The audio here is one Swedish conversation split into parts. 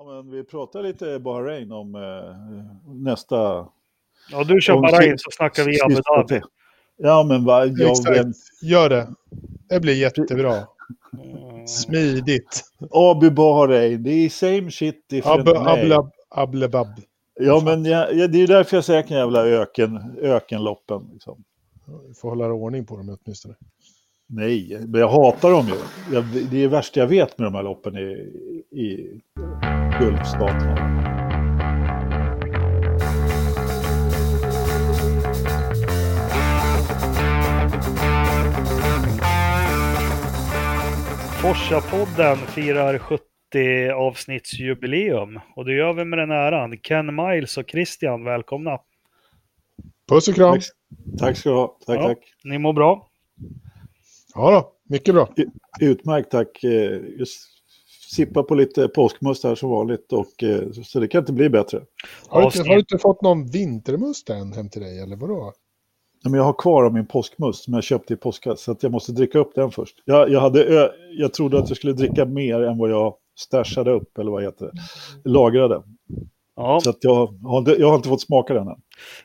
Ja, men vi pratar lite Bahrain om eh, nästa... Ja, du kör om Bahrain så snackar vi Abu Dhabi. Ja, men va, jag vet, Gör det. Det blir jättebra. Mm. Smidigt. Abu Bahrain, det är same shit different Ab, name. abla, ablebab. Ja, men jag, ja, det är därför jag säger jävla öken, ökenloppen. Liksom. Vi får hålla ordning på dem åtminstone. Nej, men jag hatar dem ju. Jag, det är det värsta jag vet med de här loppen i, i Gulfstaterna. Forsa-podden firar 70 avsnittsjubileum och det gör vi med den äran. Ken Miles och Christian, välkomna. Puss och kram. Tack, tack ska du ha. Tack, Ja. tack. Ni mår bra? Ja då, mycket bra. Utmärkt, tack. Eh, Just sippa på lite påskmust här som vanligt. Och, eh, så det kan inte bli bättre. Har du, inte, har du inte fått någon vintermust än hem till dig, eller vadå? Nej, Men jag har kvar av min påskmust som jag köpte i påskas. Så att jag måste dricka upp den först. Jag, jag, hade, jag trodde att jag skulle dricka mer än vad jag stashade upp, eller vad heter det? Lagrade. Ja, Så att jag, har inte, jag har inte fått smaka den än.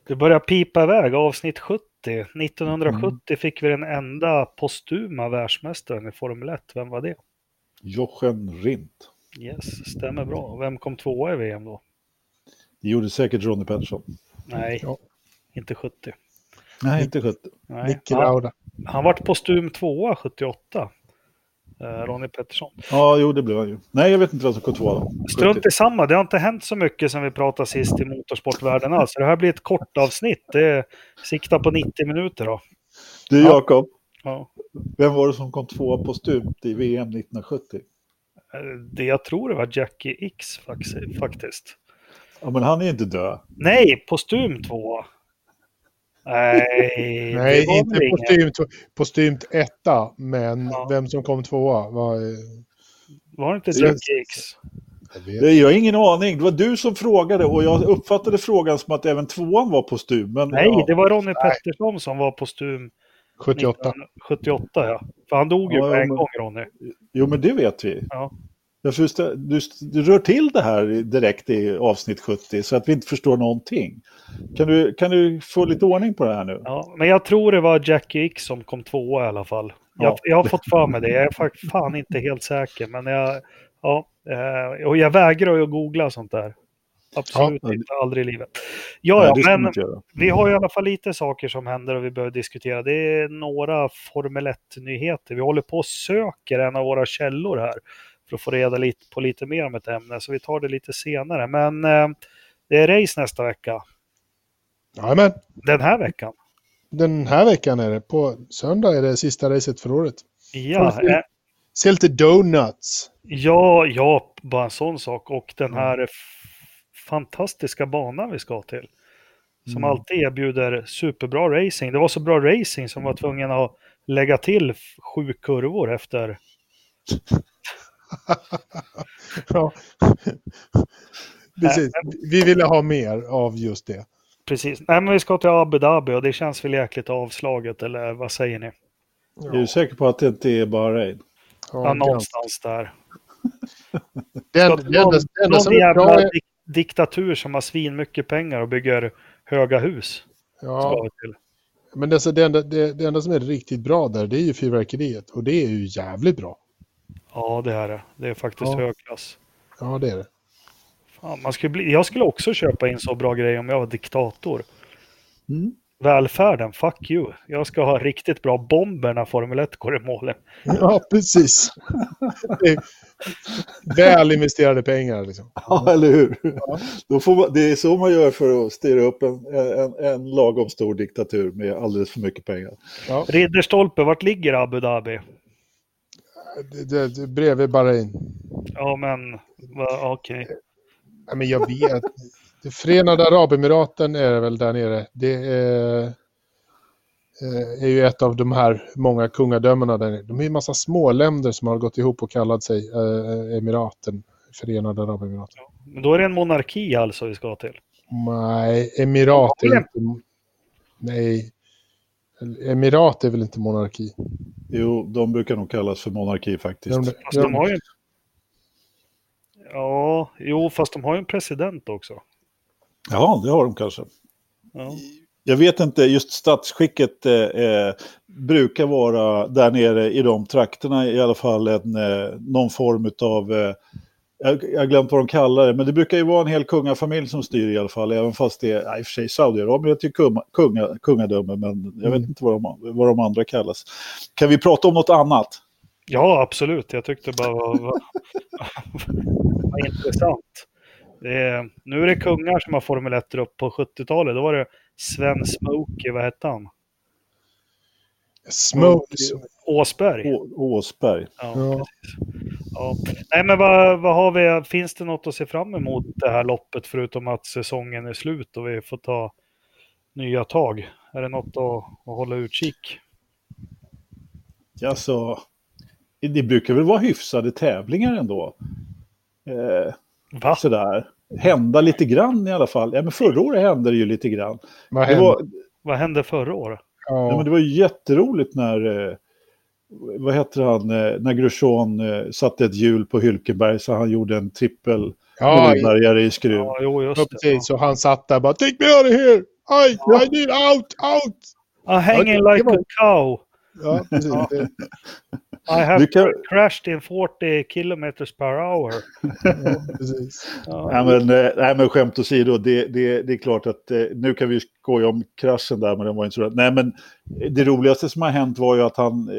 det börjar pipa iväg. Avsnitt 70. 1970 fick vi den enda postuma världsmästaren i Formel 1. Vem var det? Jochen Rindt. Yes, stämmer bra. Vem kom tvåa i VM då? Det gjorde säkert Ronny Pettersson. Nej, Ja. inte 70. Nej, inte 70. Nej. Han, han vart postum tvåa 78. Eh, Ronny Pettersson. Ja, jo, det blev han ju. Nej, jag vet inte vem som kom tvåa då. Strunt i samma, det har inte hänt så mycket sen vi pratade sist i motorsportvärlden alls. Det här blir ett kort avsnitt. Det siktar på 90 minuter då. Du, Ja. Jakob. Ja. Vem var det som kom tvåa postumt i VM 1970? Eh, Det jag tror det var Jackie X faktiskt. Ja, men han är inte död. Nej, postum tvåa. Nej, det Nej, inte postumt, postumt etta, men Ja. vem som kom tvåa var... eh, Var det inte X? Jag Jag har ingen aning. Det var du som frågade och jag uppfattade frågan som att även tvåan var postum. Men, Nej, ja. det var Ronny Pettersson som var postum 78. 78 ja. För han dog ju Ja, på en men- gång Ronny. Jo, men det vet vi. Ja. Därför du, du rör till det här direkt i avsnitt 70 så att vi inte förstår någonting. Kan du, kan du få lite ordning på det här nu? Ja, men jag tror det var Jackie X som kom tvåa i alla fall. Jag, Ja. jag har fått för mig det. Jag är faktiskt fan inte helt säker. Men jag, ja, eh, och jag vägrar att googla sånt där. Absolut Ja. inte, aldrig i livet. Ja, ja, men vi har i alla fall lite saker som händer och vi behöver diskutera. Det är några Formel 1-nyheter. Vi håller på och söker en av våra källor här för att få reda lite, på lite mer om ett ämne, så vi tar det lite senare. Men eh, det är race nästa vecka. Jajamän. Den här veckan. Den här veckan är det. På söndag är det sista racet för året. Ja, se. eh, Se lite donuts. Ja, ja, bara en sån sak. Och den Mm. här f- fantastiska banan vi ska till. Som Mm. alltid erbjuder superbra racing. Det var så bra racing som var tvungen att lägga till sju kurvor efter. ja. Precis. Vi ville ha mer av just det. Precis. Nej, men vi ska till Abu Dhabi och det känns väl jäkligt avslaget, eller vad säger ni? Är du säker på att det inte är Bahrain? Ja, någonstans där. Enda Någon som är bra jävla är... dik- diktatur som har svin mycket pengar och bygger höga hus. Ja, men det, det, enda, det, det enda som är riktigt bra där, det är ju fyrverkeriet. Och det är ju jävligt bra. Ja, det är det. Det är faktiskt Ja. hög klass. Ja, det är det. Fan, man skulle bli, jag skulle också köpa in så bra grejer om jag var diktator. Mm. Välfärden, fuck you. Jag ska ha riktigt bra bomber när Formel 1 går i målen. Ja, precis. Väl investerade pengar liksom. Ja, eller hur? Då får man, det är så man gör för att styra upp en, en, en lagom stor diktatur med alldeles för mycket pengar. Ja, Ridderstolpe, vart ligger Abu Dhabi? Det, det, det, bredvid Bahrain. Ja, men okej. Ja, men jag vet. Det Förenade Arabemiraten är väl där nere. Det är, eh, är ju ett av de här många kungadömena där nere. De är ju en massa små länder som har gått ihop och kallat sig eh, Emiraten. Förenade Arabemiraten. Men då är det en monarki alltså vi ska till. Nej, Emirat är Ja, inte... Nej. Emirat är väl inte monarki? Jo, de brukar nog kallas för monarki faktiskt. De, Fast de har ju Ja, jo, fast de har ju en president också. Ja, det har de kanske. Ja. Jag vet inte, just statsskicket eh, eh, brukar vara där nere i de trakterna i alla fall en, eh, någon form av, eh, jag, jag har glömt vad de kallar det, men det brukar ju vara en hel kungafamilj som styr i alla fall, även fast det är, i och för sig Saudiarabien heter ju kunga, kunga, kungadöme, men jag vet Mm. inte vad de, vad de andra kallas. Kan vi prata om något annat? ja, absolut. Jag tyckte bara var, var, var intressant. Är, nu är det kungar som har Formel 1 upp på 70-talet. Då var det Sven Smokey, vad hette han? Smoke. Åsberg. Å, Åsberg. Ja, Ja. precis. Ja. Nej, men vad, vad har vi? Finns det något att se fram emot det här loppet förutom att säsongen är slut och vi får ta nya tag? Är det något att, att hålla utkik? Alltså, det brukar väl vara hyfsade tävlingar ändå. Eh, Va? sådär. Hända lite grann i alla fall. Ja, men förra året hände det ju lite grann. Vad hände? var, Vad hände förra året? Ja. Ja. men det var ju jätteroligt när, eh, vad heter han, eh, när Grosjean eh, satte ett hjul på Hylkenberg så han gjorde en trippel Ja, Nordbergare i skruv. Ja, jo, just ja, det. precis. Så han satt där bara “Take me out of here! I, I need out, out!” I'm hanging Ja, det like var- a cow. Ja, precis. I have Du kan- crashed in 40 kilometers per hour. ja, precis. Ja, Nej men, eh, nej, men skämt åsido, det, det, det är klart att eh, nu kan vi skoja om kraschen där, men den var inte så. Nej, men eh, det roligaste som har hänt var ju att han,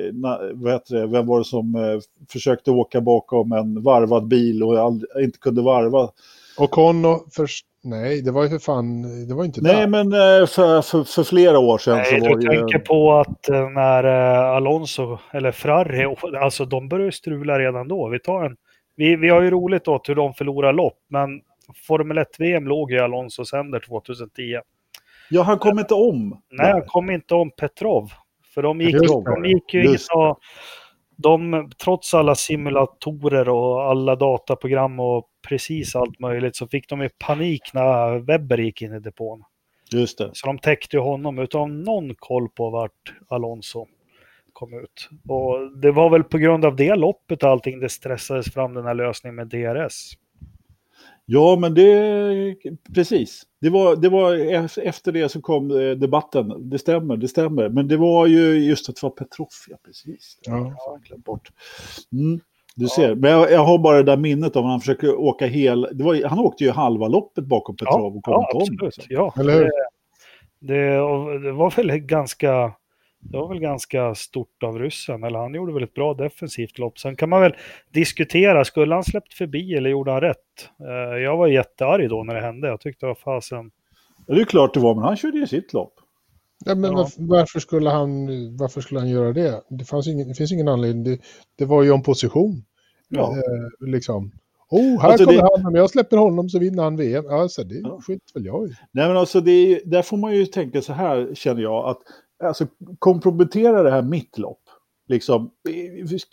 vad heter det, vem var det som försökte åka bakom en varvad bil och inte kunde varva? Och Conno först... Nej, det var ju för fan... Det var inte Nej, där. men eh, för, för, för flera år sedan Nej, så var du det ju... tänker på att eh, när eh, Alonso, eller Ferrari, alltså de började strula redan då. Vi, tar en, vi, vi har ju roligt åt hur de förlorar lopp, men Formel 1-VM låg i Alonsos händer 2010. Ja, han kom inte om. Nej, han kom inte om Petrov. För de gick, Just de gick ju in och... De, trots alla simulatorer och alla dataprogram och precis allt möjligt så fick de ju panik när Webber gick in i depån. Just det. Så de täckte ju honom utan någon koll på vart Alonso kom ut. Och det var väl på grund av det loppet och allting det stressades fram den här lösningen med DRS. Ja, men det... Precis. Det var, det var e- efter det som kom eh, debatten. Det stämmer, det stämmer. Men det var ju just att det var Petrov, ja precis. Ja. jag bort. Mm, du ser. Men jag, jag har bara det där minnet av när han försöker åka hel... Det var, han åkte ju halva loppet bakom Petrov och kom ja inte om. absolut. liksom. Ja, det, det, det var väl ganska... Det var väl ganska stort av ryssen, eller han gjorde väl ett bra defensivt lopp. Sen kan man väl diskutera, skulle han släppt förbi eller gjorde han rätt? Eh, Jag var jättearg då när det hände. Jag tyckte det var fasen... Ja, det är klart det var, men han körde ju sitt lopp. Ja, men Ja. Varför, skulle han, varför skulle han göra det? Det, fanns ingen, det finns ingen anledning. Det, det var ju om position. Ja. Eh, liksom. Oh, här Alltså, kommer det- han. Om jag släpper honom så vinner han VM. Alltså, det Ja. skiter väl jag i. Nej, men alltså det är, där får man ju tänka så här, känner jag, att alltså, kompromettera det här mitt lopp. Liksom,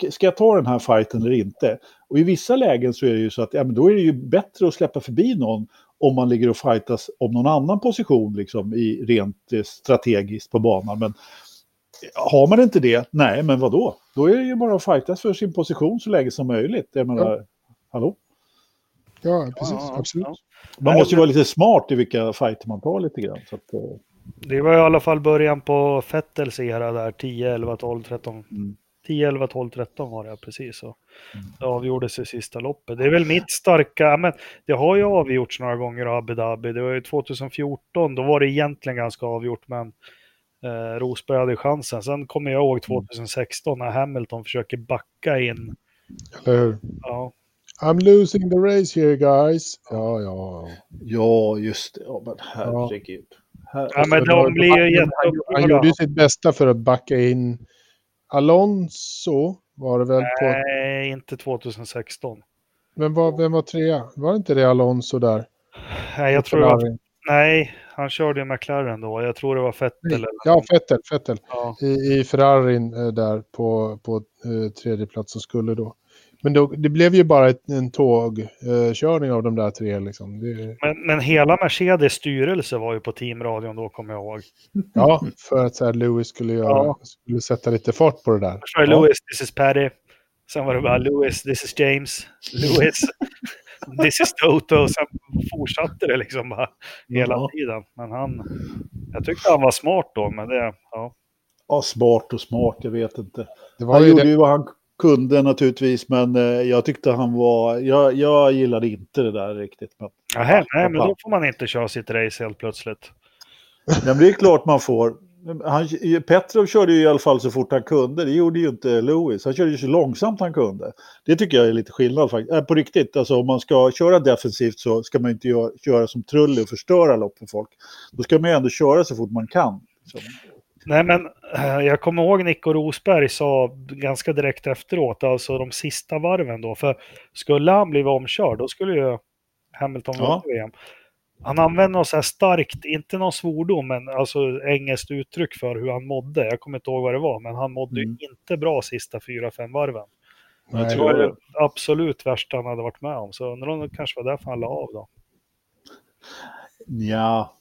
ska jag ta den här fighten eller inte? Och i vissa lägen så är det ju så att ja, men då är det ju bättre att släppa förbi någon om man ligger och fightas om någon annan position liksom, i rent eh, strategiskt på banan. Men har man inte det, nej men vad då? Då är det ju bara att fightas för sin position så länge som möjligt. Jag menar, hallå? Ja, precis. Ja, absolut. ja. Man måste ju vara lite smart i vilka fighter man tar lite grann. Så att, eh, Det var i alla fall början på Fettels era där, 10, 11, 12, 13. Mm. 10, 11, 12, 13 var det precis. Och det avgjordes i sista loppet. Det är väl mitt starka, ja, men det har ju avgjorts några gånger av Abu Dhabi. Det var ju 2014, då var det egentligen ganska avgjort, men eh, Rosberg hade chansen. Sen kommer jag ihåg 2016 när Hamilton försöker backa in. Eller hur? Ja, I'm losing the race here guys. Ja, ja. Ja, just det. Ja, men herregud. Her- ja men de blir ju Han gjorde jätteupprörda. ju sitt bästa för att backa in Alonso var det väl på. Nej, inte 2016. Men var, vem var trea? Var det inte det Alonso där? Nej, jag tror Ferrari? nej, han körde ju McLaren då. Jag tror det var. Eller, Ja, Fettel. Fettel. ja. I, i Ferrarin eh, där på, på eh, tredje plats och skulle då. Men då, det blev ju bara ett, en tågkörning eh, av de där tre. Liksom. Det, Men, men hela Mercedes styrelse var ju på teamradion då, kommer jag ihåg. ja, för att så här, Lewis skulle, göra, Ja. skulle sätta lite fart på det där. Först var det Ja. Lewis, this is Paddy. Sen var det bara Lewis, this is James. Lewis. this is Toto och sen fortsatte det liksom bara hela Ja. tiden. Men han, jag tyckte han var smart då, men det, ja. Ja, smart och smart, jag vet inte. Det var Han ju gjorde det, ju vad han kunde naturligtvis, men eh, jag tyckte han var... Jag, jag gillade inte det där riktigt. Men, Aha, nej, men då får man inte köra sitt race helt plötsligt. men det är klart man får. Han, Petrov körde ju i alla fall så fort han kunde. Det gjorde ju inte Lewis. Han körde ju så långsamt han kunde. Det tycker jag är lite skillnad faktiskt. Äh, på riktigt, alltså om man ska köra defensivt så ska man inte göra, köra som Trulli och förstöra lopp för folk. Då ska man ju ändå köra så fort man kan. liksom. Nej, men eh, jag kommer ihåg Nico Rosberg sa ganska direkt efteråt, alltså de sista varven då, för skulle han bli omkörd, då skulle ju Hamilton Ja. vinna VM. Han använde något så här starkt, inte någon svordom, men alltså engelskt uttryck för hur han mådde. Jag kommer inte ihåg vad det var, men han mådde Mm. ju inte bra sista fyra, fem varven. Jag Nej, Det tror var det absolut värsta han hade varit med om, så undrar om det kanske var därför han la av då. Ja,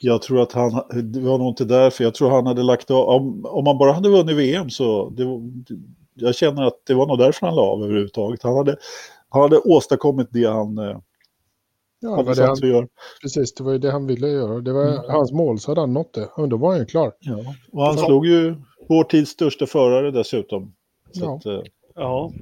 jag tror att han, det var nog inte därför. Jag tror han hade lagt av, om, om man bara hade vunnit VM så, det, jag känner att det var nog därför han la av överhuvudtaget. Han hade, han hade åstadkommit det han eh, ja, det hade var det han, göra. precis, det var ju det han ville göra. Det var Mm. hans mål, så hade han nått det. Då var han ju klar. Ja. Och han Så- slog ju vår tids största förare dessutom. Så Ja. att, eh, Ja,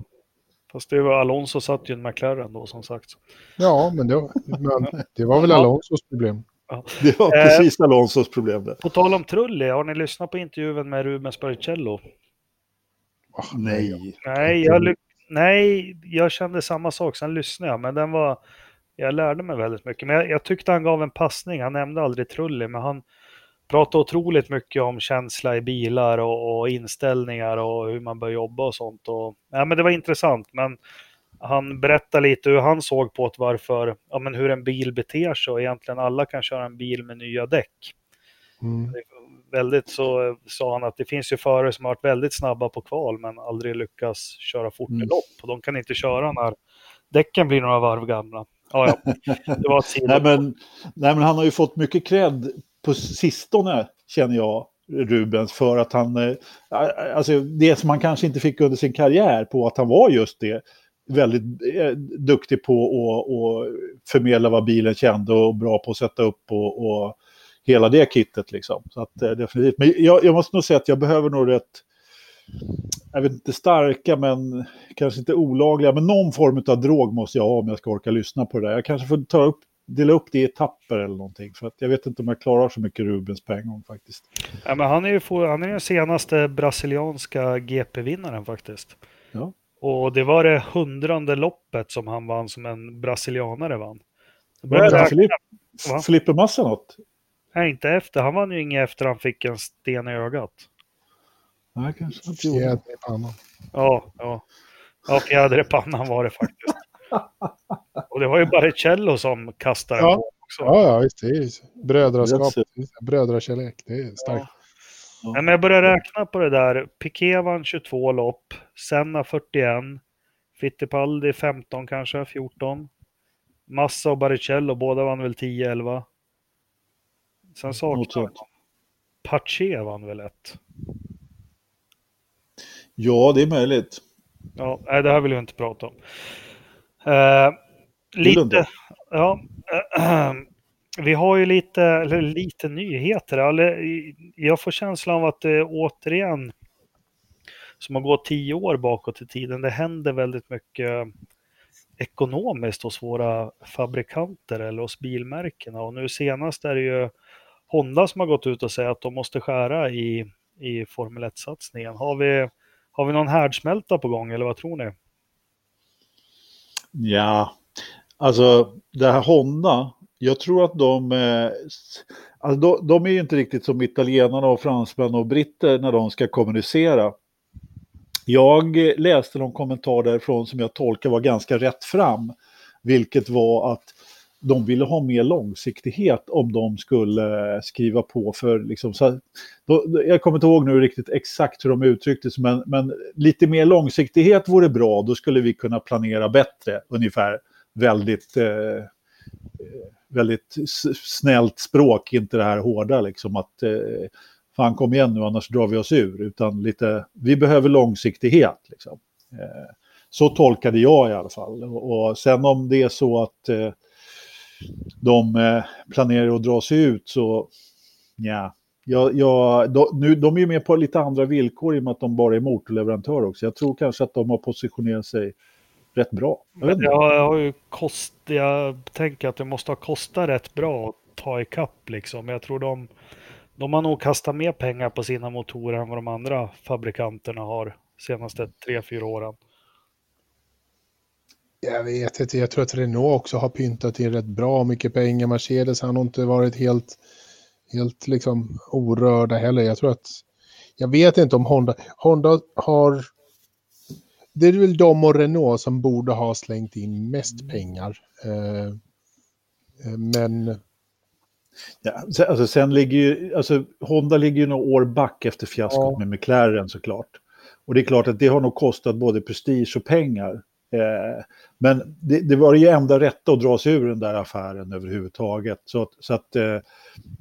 fast det var Alonso satt ju en McLaren då som sagt. Ja, men det, var- men det var väl. Alonsos problem. det var Eh. precis Alonsos problem det. På tal om Trulli, har ni lyssnat på intervjun med Rubens Barrichello? Ah, Nej. Nej jag, nej, jag kände samma sak, sen lyssnade jag, men den var... Jag lärde mig väldigt mycket, men jag, jag tyckte han gav en passning, han nämnde aldrig Trulli, men han pratade otroligt mycket om känsla i bilar och, och inställningar och hur man bör jobba och sånt. Och, ja, men det var intressant, men han berättade lite hur han såg på att varför, ja, men hur en bil beter sig och egentligen alla kan köra en bil med nya däck. Mm. Väldigt så sa han att det finns ju förare som har varit väldigt snabba på kval men aldrig lyckas köra fort i Mm. lopp. Och de kan inte köra när däcken blir några varv gamla. Ja, ja. Det var. Nej, men, nej, men han har ju fått mycket cred på sistone, känner jag, Rubens, för att han, eh, alltså det som han kanske inte fick under sin karriär på att han var just det, väldigt eh, duktig på att att förmedla vad bilen kände och bra på att sätta upp och, och hela det kittet liksom. Så att eh, definitivt. Men jag, jag måste nog säga att jag behöver nog rätt, jag vet inte starka men kanske inte olagliga, men någon form av drog måste jag ha om jag ska orka lyssna på det där. Jag kanske får ta upp, dela upp det i etapper eller någonting. För att jag vet inte om jag klarar så mycket Rubens på en gång faktiskt. Ja, men han är ju han är den senaste brasilianska GP-vinnaren faktiskt. Ja. Och det var det hundrande loppet som han vann som en brasilianare vann. Började Filipp, Massa något? Nej, inte efter. Han vann ju inget efter han fick en sten i ögat. Nej, kanske inte gjorde. Fjäder i pannan. Ja, ja. Ja, fjäder i pannan var det faktiskt. Och det var ju Barrichello som kastade Ja. på också. Ja, ja, visst. Det är brödraskap. Brödrakärlek. Det är starkt. Nej, men jag började räkna på det där. Piqué vann 22 lopp, Senna 41, Fittipaldi 15 kanske, 14. Massa och Barrichello, båda vann väl 10-11. Sen Något saknar sånt. Pache vann väl ett. Ja, det är möjligt. Ja, nej, det här vill jag inte prata om. Eh, lite, ja, vi har ju lite, eller lite nyheter. Eller, jag får känslan av att det återigen, som har gått tio år bakåt i tiden, det händer väldigt mycket ekonomiskt hos våra fabrikanter eller hos bilmärkena. Och nu senast är det ju Honda som har gått ut och sagt att de måste skära i, i Formel 1-satsningen. Har vi, har vi någon härdsmälta på gång eller vad tror ni? Ja, alltså det här Honda, jag tror att de, eh, alltså de, de är ju inte riktigt som italienarna och fransmän och britter när de ska kommunicera. Jag läste någon kommentar därifrån som jag tolkar var ganska rätt fram, vilket var att de ville ha mer långsiktighet om de skulle eh, skriva på för liksom, så, då, jag kommer inte ihåg nu riktigt exakt hur de uttryckte sig, men, men lite mer långsiktighet vore bra, då skulle vi kunna planera bättre, ungefär. Väldigt, eh, eh väldigt snällt språk, inte det här hårda liksom att eh, fan kom igen nu annars drar vi oss ur, utan lite, vi behöver långsiktighet liksom. Eh, Så tolkade jag i alla fall. Och, och sen om det är så att eh, de eh, planerar att dra sig ut så, ja. ja, ja de, nu, de är ju med på lite andra villkor i och med att de bara är motorleverantör också. Jag tror kanske att de har positionerat sig rätt bra. Jag, jag har ju kost, jag tänker att det måste ha kostat rätt bra att ta ikapp liksom. Jag tror de, de har nog kastat mer pengar på sina motorer än vad de andra fabrikanterna har senaste tre, fyra åren. Jag vet inte, jag tror att Renault också har pyntat in rätt bra mycket pengar. Mercedes har nog inte varit helt, helt liksom orörda heller. Jag tror att, jag vet inte om Honda, Honda har, det är väl de och Renault som borde ha slängt in mest pengar. Eh, eh men... Ja, alltså sen ligger ju, alltså Honda ligger ju några år back efter fiaskot ja. med McLaren såklart. Och det är klart att det har nog kostat både prestige och pengar. Eh, men det, det, var ju enda rätta att dra sig ur den där affären överhuvudtaget. Så att, så att, eh,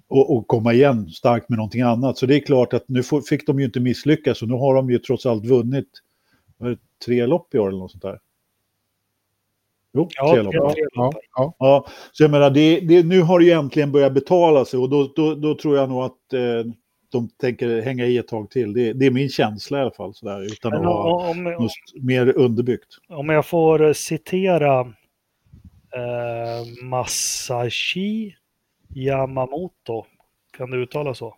och, och, komma igen starkt med någonting annat. Så det är klart att nu får, fick de ju inte misslyckas och nu har de ju trots allt vunnit det, tre lopp i år eller något sånt där. Jo, ja, tre lopp. Ja, ja, ja. Så jag menar, det, det, nu har det ju äntligen börjat betala sig och då, då, då tror jag nog att eh, de tänker hänga i ett tag till. Det, det är min känsla i alla fall, sådär, utan att ha om, något mer underbyggt. Om jag får citera eh, Masashi Yamamoto, kan du uttala så?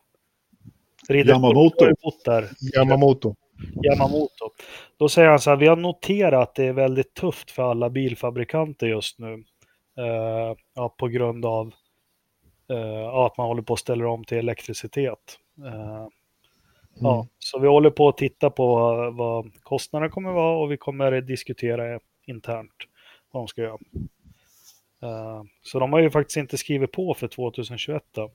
Ridder Yamamoto. Yamamoto. Yamamoto. Då säger han så här, vi har noterat att det är väldigt tufft för alla bilfabrikanter just nu. Uh, ja, på grund av uh, att man håller på att ställa om till elektricitet. Uh, ja, mm. så vi håller på att titta på vad kostnaderna kommer vara och vi kommer diskutera internt vad de ska göra. Uh, så de har ju faktiskt inte skrivit på för 2021. Då.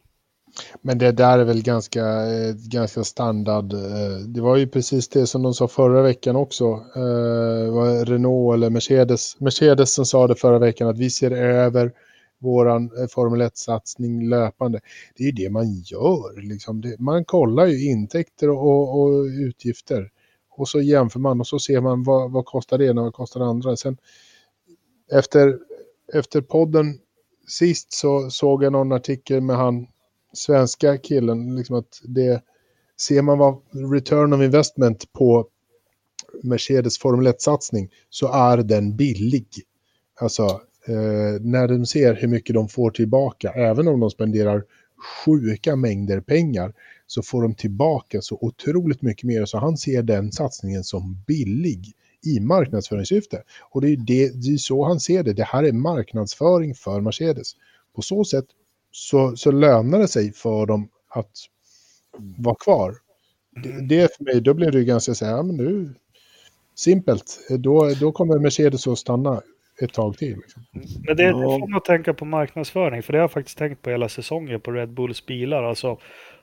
Men det där är väl ganska, eh, ganska standard. Eh, det var ju precis det som de sa förra veckan också. Eh, var Renault eller Mercedes. Mercedes som sa det förra veckan att vi ser över våran Formel 1-satsning löpande. Det är ju det man gör. Liksom. Man kollar ju intäkter och, och, utgifter. Och så jämför man och så ser man vad, vad kostar det ena och vad kostar det andra. Sen, efter, efter podden sist så såg jag någon artikel med han svenska killen. Liksom att det, ser man vad return of investment på Mercedes Formel 1-satsning så är den billig. Alltså eh, när de ser hur mycket de får tillbaka, även om de spenderar sjuka mängder pengar, så får de tillbaka så otroligt mycket mer. Så han ser den satsningen som billig i marknadsföringssyfte. Och det är, det, det är så han ser det. Det här är marknadsföring för Mercedes. På så sätt så, så lönar det sig för dem att vara kvar. Det, mm. det för mig, då blir det ganska så här, ja, men nu, simpelt, då, då kommer Mercedes att stanna ett tag till. Liksom. Men det, det får man att tänka på marknadsföring, för det har jag faktiskt tänkt på hela säsongen på Red Bulls bilar. Alltså,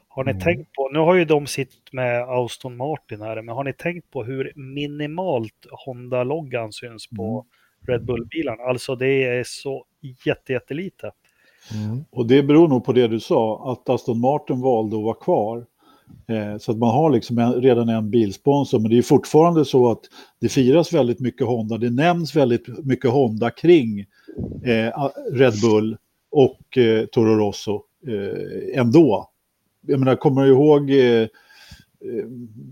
har ni mm. tänkt på, nu har ju de sitt med Aston Martin här, men har ni tänkt på hur minimalt Honda-loggan syns på mm. Red Bull-bilarna? Alltså det är så jättejättelite. Mm. Mm. Och det beror nog på det du sa, att Aston Martin valde att vara kvar. Eh, så att man har liksom en, redan en bilsponsor, men det är fortfarande så att det firas väldigt mycket Honda, det nämns väldigt mycket Honda kring eh, Red Bull och eh, Toro Rosso eh, ändå. Jag menar, kommer du ihåg eh, eh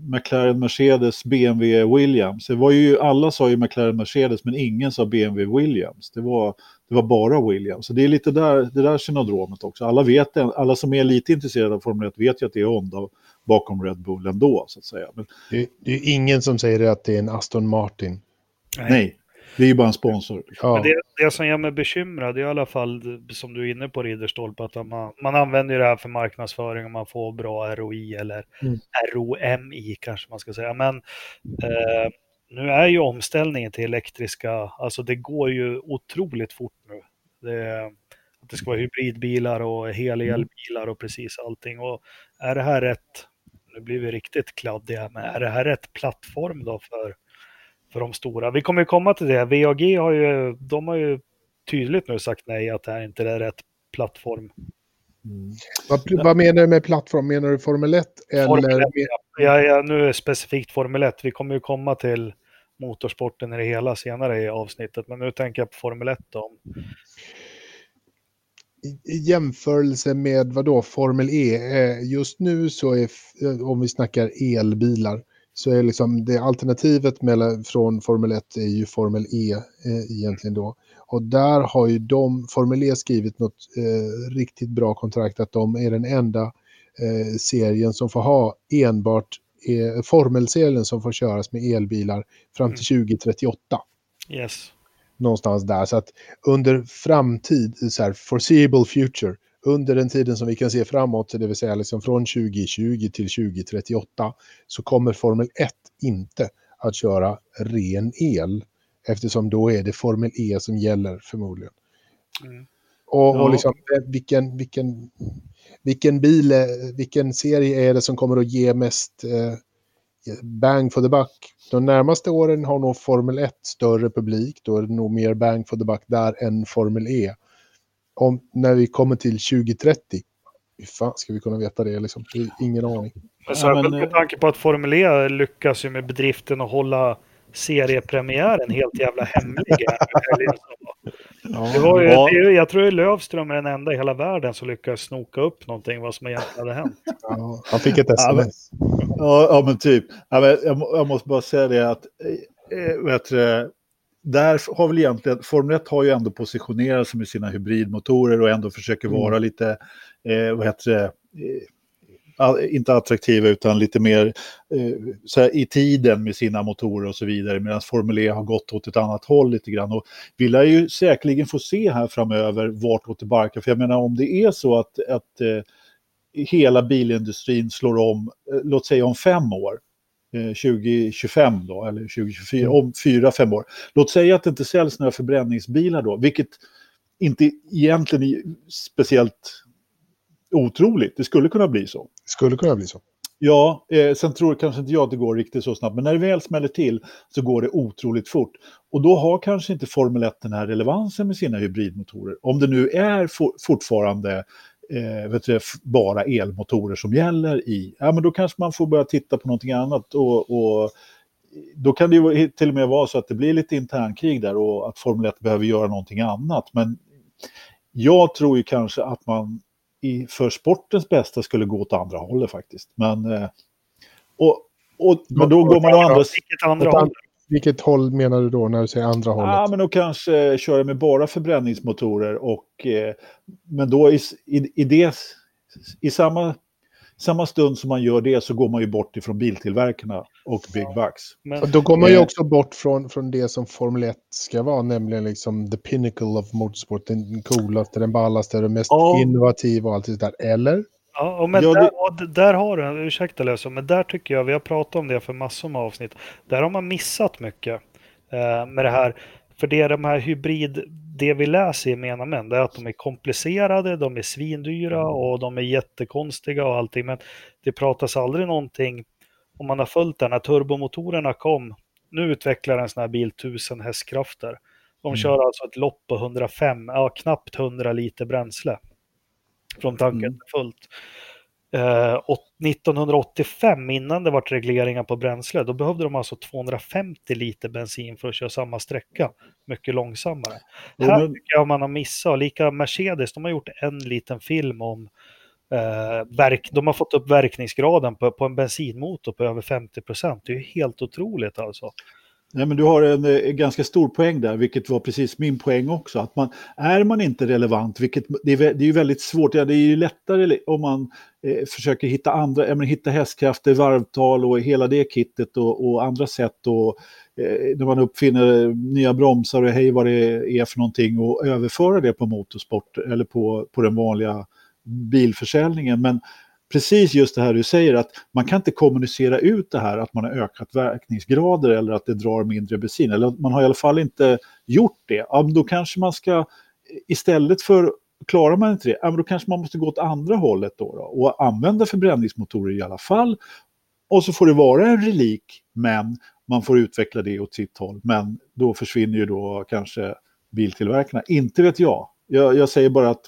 McLaren Mercedes, BMW Williams? Det var ju, alla sa ju McLaren Mercedes, men ingen sa BMW Williams. Det var, det var bara Williams. Så det är lite där, det där synodromet också. Alla, vet, alla som är lite intresserade av Formel 1 vet ju att det är Honda bakom Red Bull ändå, så att säga. Men, det, det är ingen som säger att det är en Aston Martin. Nej, nej det är ju bara en sponsor. Ja. Men det, det som gör mig bekymrad är i alla fall, som du är inne på Ridderstolpe, att man, man använder det här för marknadsföring och man får bra ROI eller mm. ROMI kanske man ska säga. Men eh, nu är ju omställningen till elektriska, alltså det går ju otroligt fort nu. Det, att det ska vara hybridbilar och helelbilar och precis allting. Och är det här rätt nu blir vi riktigt kladdiga, men är det här rätt plattform då för, för de stora? Vi kommer ju komma till det. VAG har ju, de har ju tydligt nu sagt nej, att det här inte är rätt plattform. Mm. Vad, vad, menar du med plattform? Menar du Formel 1? Eller... Formel 1 ja, ja, nu är det specifikt Formel 1. Vi kommer ju komma till motorsporten i det hela senare i avsnittet. Men nu tänker jag på Formel 1 då. I, I jämförelse med vad då Formel E, eh, just nu så är, eh, om vi snackar elbilar, så är liksom det alternativet mellan, från Formel 1 är ju Formel E eh, egentligen då. Och där har ju de, Formel E skrivit något eh, riktigt bra kontrakt att de är den enda eh, serien som får ha enbart eh, formelserien som får köras med elbilar fram till 2038. Mm. Yes. Någonstans där. Så att under framtid, så här, foreseeable future, under den tiden som vi kan se framåt, det vill säga liksom från 2020 till 2038, så kommer Formel 1 inte att köra ren el. Eftersom då är det Formel E som gäller förmodligen. Mm. Och, ja. och liksom, eh, vilken, vilken, vilken bil, vilken serie är det som kommer att ge mest eh, bang for the buck? De närmaste åren har nog Formel 1 större publik, då är det nog mer bang for the buck där än Formel E. Om, när vi kommer till 2030, hur fan ska vi kunna veta det? Liksom? Ingen aning. Särskilt med tanke på att Formel E lyckas ju med bedriften att hålla seriepremiären helt jävla hemlig. Det var ju, det, jag tror att Lövström är den enda i hela världen som lyckades snoka upp någonting vad som egentligen hade hänt. Ja, han fick ett sms. Ja, ja men typ. Ja, men jag, jag, måste bara säga det att äh, vet du, där har väl egentligen, Formel 1 har ju ändå positionerat sig med sina hybridmotorer och ändå försöker vara mm. lite, eh, vad heter det, inte attraktiva utan lite mer eh, här, i tiden med sina motorer och så vidare. Medan Formel E har gått åt ett annat håll lite grann. Och vi lär ju säkerligen få se här framöver vart det barkar. För jag menar om det är så att, att eh, hela bilindustrin slår om, eh, låt säga om fem år, 2025 eh, då, eller 2024, mm. om fyra, fem år. Låt säga att det inte säljs några förbränningsbilar då, vilket inte egentligen är speciellt otroligt. Det skulle kunna bli så. Skulle kunna bli så. Ja, eh, sen tror kanske inte jag att det går riktigt så snabbt, men när det väl smäller till så går det otroligt fort. Och då har kanske inte Formel 1 den här relevansen med sina hybridmotorer. Om det nu är for, fortfarande eh, vet du, bara elmotorer som gäller i, ja men då kanske man får börja titta på någonting annat. Och, och då kan det ju till och med vara så att det blir lite internkrig där och att Formel 1 behöver göra någonting annat. Men jag tror ju kanske att man i, för sportens bästa skulle gå åt andra hållet faktiskt. Men, eh, och, och, men då går man å andra, vilket andra håll? Vilket håll menar du då när du säger andra hållet? Ja, men då kanske köra med bara förbränningsmotorer och eh, men då i, i, i, det, i samma samma stund som man gör det så går man ju bort ifrån biltillverkarna och Big Bucks. Men... Då går man ju också bort från, från det som Formel 1 ska vara, nämligen liksom the pinnacle of motorsport, den coolaste, den ballaste, den mest oh. innovativa och allt det där, eller? Ja, och men ja, där, och där har du, ursäkta Lösa, men där tycker jag, vi har pratat om det för massor med avsnitt, där har man missat mycket eh, med det här. För det är de här hybrid, det vi läser i Mena Män, det är att de är komplicerade, de är svindyra mm. och de är jättekonstiga och allting. Men det pratas aldrig någonting, om man har följt den, när turbomotorerna kom, nu utvecklar en sån här bil 1000 hästkrafter. De mm. kör alltså ett lopp på 105, ja knappt 100 liter bränsle. Från tanken mm. fullt. Eh, 1985, innan det var regleringar på bränsle, då behövde de alltså 250 liter bensin för att köra samma sträcka, mycket långsammare. Mm. Här tycker jag man har missat, lika Mercedes, de har gjort en liten film om eh, verk, de har fått upp verkningsgraden på, på en bensinmotor på över 50 procent. Det är ju helt otroligt alltså. Nej, men du har en, en, ganska stor poäng där, vilket var precis min poäng också. Att man, är man inte relevant, vilket det är, det är ju väldigt svårt, ja, det är ju lättare om man eh, försöker hitta andra, ja, men hitta hästkrafter, varvtal och hela det kittet och, och andra sätt. Och, eh, när man uppfinner nya bromsar och hej vad det är för någonting och överföra det på motorsport eller på, på den vanliga bilförsäljningen. Men precis just det här du säger att man kan inte kommunicera ut det här att man har ökat verkningsgrader eller att det drar mindre bensin. Eller man har i alla fall inte gjort det. Ja, då kanske man ska istället för Klarar man inte det, ja, då kanske man måste gå åt andra hållet då, då och använda förbränningsmotorer i alla fall. Och så får det vara en relik, men man får utveckla det åt sitt håll. Men då försvinner ju då kanske biltillverkarna. Inte vet jag. Jag, jag säger bara att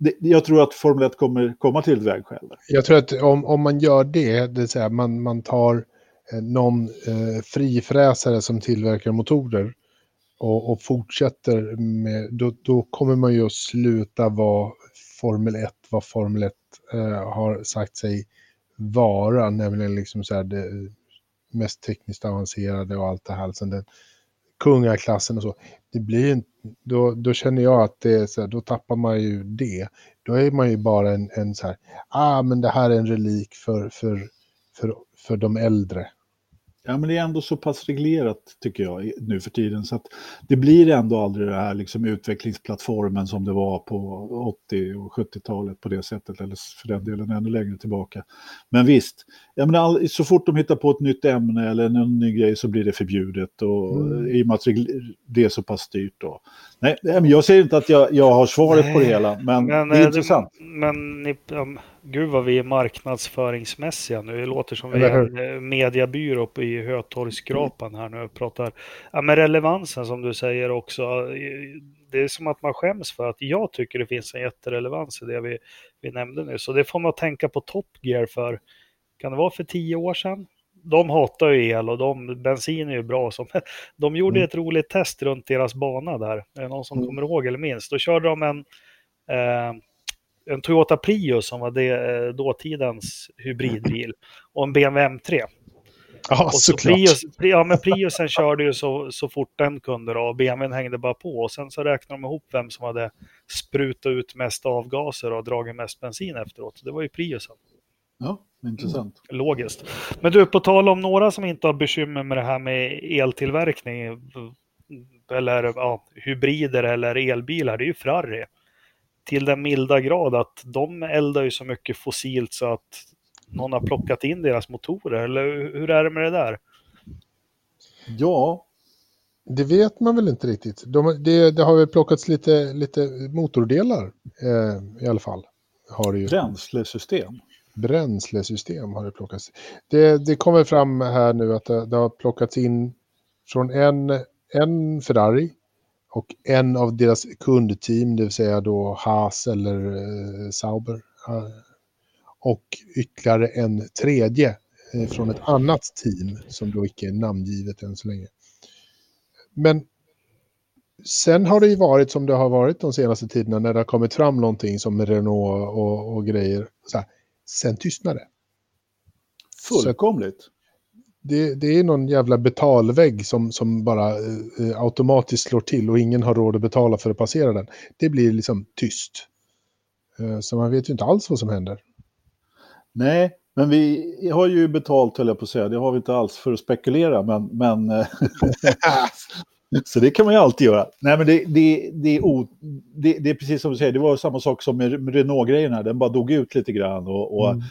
det, jag tror att Formel 1 kommer komma till ett vägskäl. Jag tror att om, om man gör det, det vill säga man, man tar eh, någon eh, frifräsare som tillverkar motorer och, och fortsätter med, då, då, kommer man ju att sluta vara Formel 1, vad Formel 1 eh, har sagt sig vara, nämligen liksom så här det mest tekniskt avancerade och allt det här. Alltså den kungaklassen och så. Det blir en, då, då känner jag att det är så här, då tappar man ju det. Då är man ju bara en, en så här, ah men det här är en relik för, för, för, för de äldre. Ja, men det är ändå så pass reglerat tycker jag nu för tiden så att det blir ändå aldrig det här liksom utvecklingsplattformen som det var på 80 och 70-talet på det sättet eller för den delen ännu längre tillbaka. Men visst, jag menar, så fort de hittar på ett nytt ämne eller en ny grej så blir det förbjudet och mm. i och med att det är så pass styrt då. Nej, jag säger inte att jag, jag har svaret Nej, på det hela, men, men det är intressant. Men ni, um, gud vad vi är marknadsföringsmässiga nu. Det låter som vi är en mediebyrå i Hötorgsskrapan här nu och pratar. Ja, men relevansen som du säger också. Det är som att man skäms för att jag tycker det finns en jätterelevans i det vi, vi nämnde nu. Så det får man tänka på Top Gear för, kan det vara för tio år sedan? De hatar ju el och de, bensin är ju bra. Som, de gjorde mm. ett roligt test runt deras bana där. Är det någon som mm. kommer ihåg eller minns? Då körde de en, eh, en Toyota Prius som var det, eh, dåtidens hybridbil och en BMW M3. Ja, och så såklart. Prius, ja, men Priusen körde ju så, så fort den kunde då, och BMWn hängde bara på. Och sen så räknade de ihop vem som hade sprutat ut mest avgaser och dragit mest bensin efteråt. Det var ju Priusen. Ja, intressant. Mm, logiskt. Men du, på tal om några som inte har bekymmer med det här med eltillverkning, eller ja, hybrider eller elbilar, det är ju Ferrari. Till den milda grad att de eldar ju så mycket fossilt så att någon har plockat in deras motorer, eller hur är det med det där? Ja. Det vet man väl inte riktigt. De, det, det har väl plockats lite, lite motordelar eh, i alla fall. Har det ju. Bränslesystem bränslesystem har det plockats. Det, det kommer fram här nu att det, det, har plockats in från en, en Ferrari och en av deras kundteam, det vill säga då Haas eller eh, Sauber. Eh, och ytterligare en tredje eh, från ett annat team som då icke är namngivet än så länge. Men sen har det ju varit som det har varit de senaste tiderna när det har kommit fram någonting som Renault och, och grejer. Så här, sen tystnar det. Fullkomligt. Det, det, är någon jävla betalvägg som, som bara eh, automatiskt slår till och ingen har råd att betala för att passera den. Det blir liksom tyst. Eh, så man vet ju inte alls vad som händer. Nej, men vi har ju betalt, höll jag på att säga. Det har vi inte alls för att spekulera, men... men eh, så det kan man ju alltid göra. Nej, men det, det, det, är o, det, det, är precis som du säger, det var samma sak som med Renault-grejen här. Den bara dog ut lite grann. Och, och mm.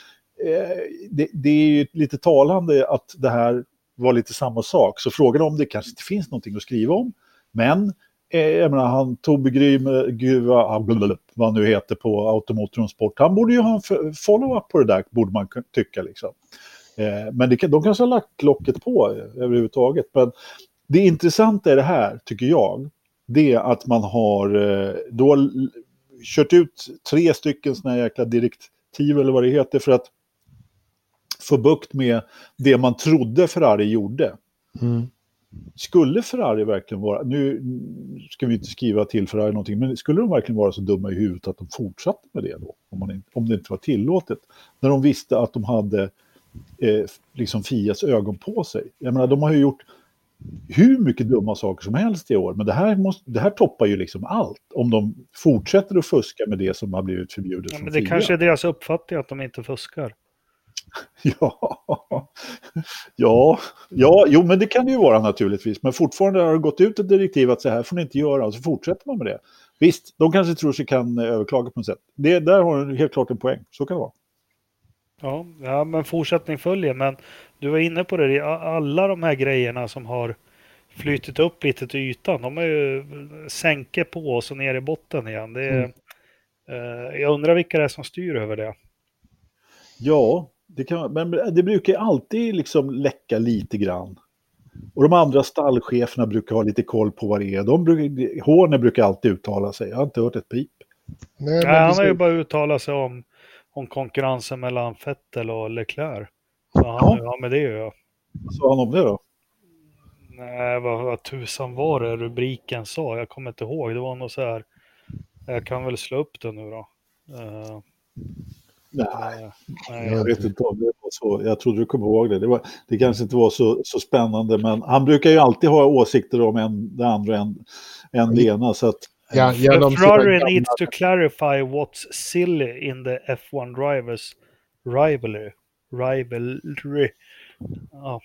eh, det, det, är ju lite talande att det här var lite samma sak. Så frågan om det kanske inte finns någonting att skriva om. Men eh, jag menar, han Tobbe Grym, ah, vad han nu heter på Automotorn Sport, han borde ju ha en follow-up på det där, borde man tycka. Liksom. Eh, men det, de kanske har lagt locket på överhuvudtaget. Men det intressanta i det här, tycker jag, det är att man har eh, då kört ut tre stycken sådana här jäkla direktiv eller vad det heter för att få bukt med det man trodde Ferrari gjorde. Mm. Skulle Ferrari verkligen vara, nu ska vi inte skriva till Ferrari någonting, men skulle de verkligen vara så dumma i huvudet att de fortsatte med det då? Om, man, om det inte var tillåtet. När de visste att de hade eh, liksom Fias ögon på sig. Jag menar, de har ju gjort hur mycket dumma saker som helst i år. Men det här, måste, det här toppar ju liksom allt. Om de fortsätter att fuska med det som har blivit förbjudet. Ja, men det kanske är deras uppfattning att de inte fuskar. ja, ja, ja, jo men det kan det ju vara naturligtvis. Men fortfarande har det gått ut ett direktiv att så här får ni inte göra och så fortsätter man med det. Visst, de kanske tror sig kan överklaga på något sätt. Det, där har du helt klart en poäng, så kan det vara. Ja, ja, men fortsättning följer. Men du var inne på det, alla de här grejerna som har flyttit upp lite till ytan, de är ju sänke på och så ner i botten igen. Det är, mm. eh, jag undrar vilka det är som styr över det. Ja, det, kan, men det brukar alltid liksom läcka lite grann. Och de andra stallcheferna brukar ha lite koll på vad det är. De brukar, Horner brukar alltid uttala sig. Jag har inte hört ett pip. Nej, Nej han har ju bara uttalat sig om om konkurrensen mellan Vettel och Leclerc. Så han ja. har med det att göra. Vad sa han om det då? Nej, vad, vad tusan var det rubriken sa? Jag kommer inte ihåg. Det var nog så här. Jag kan väl slå upp det nu då. Uh, nej, nej, jag vet inte om det var så. Jag trodde du kom ihåg det. Det, var, det kanske inte var så, så spännande, men han brukar ju alltid ha åsikter om en, det andra än, än det ena. Så att, ja, genom Ferrari needs to clarify what's silly in the F1 drivers rivalry. rivalry. Ja,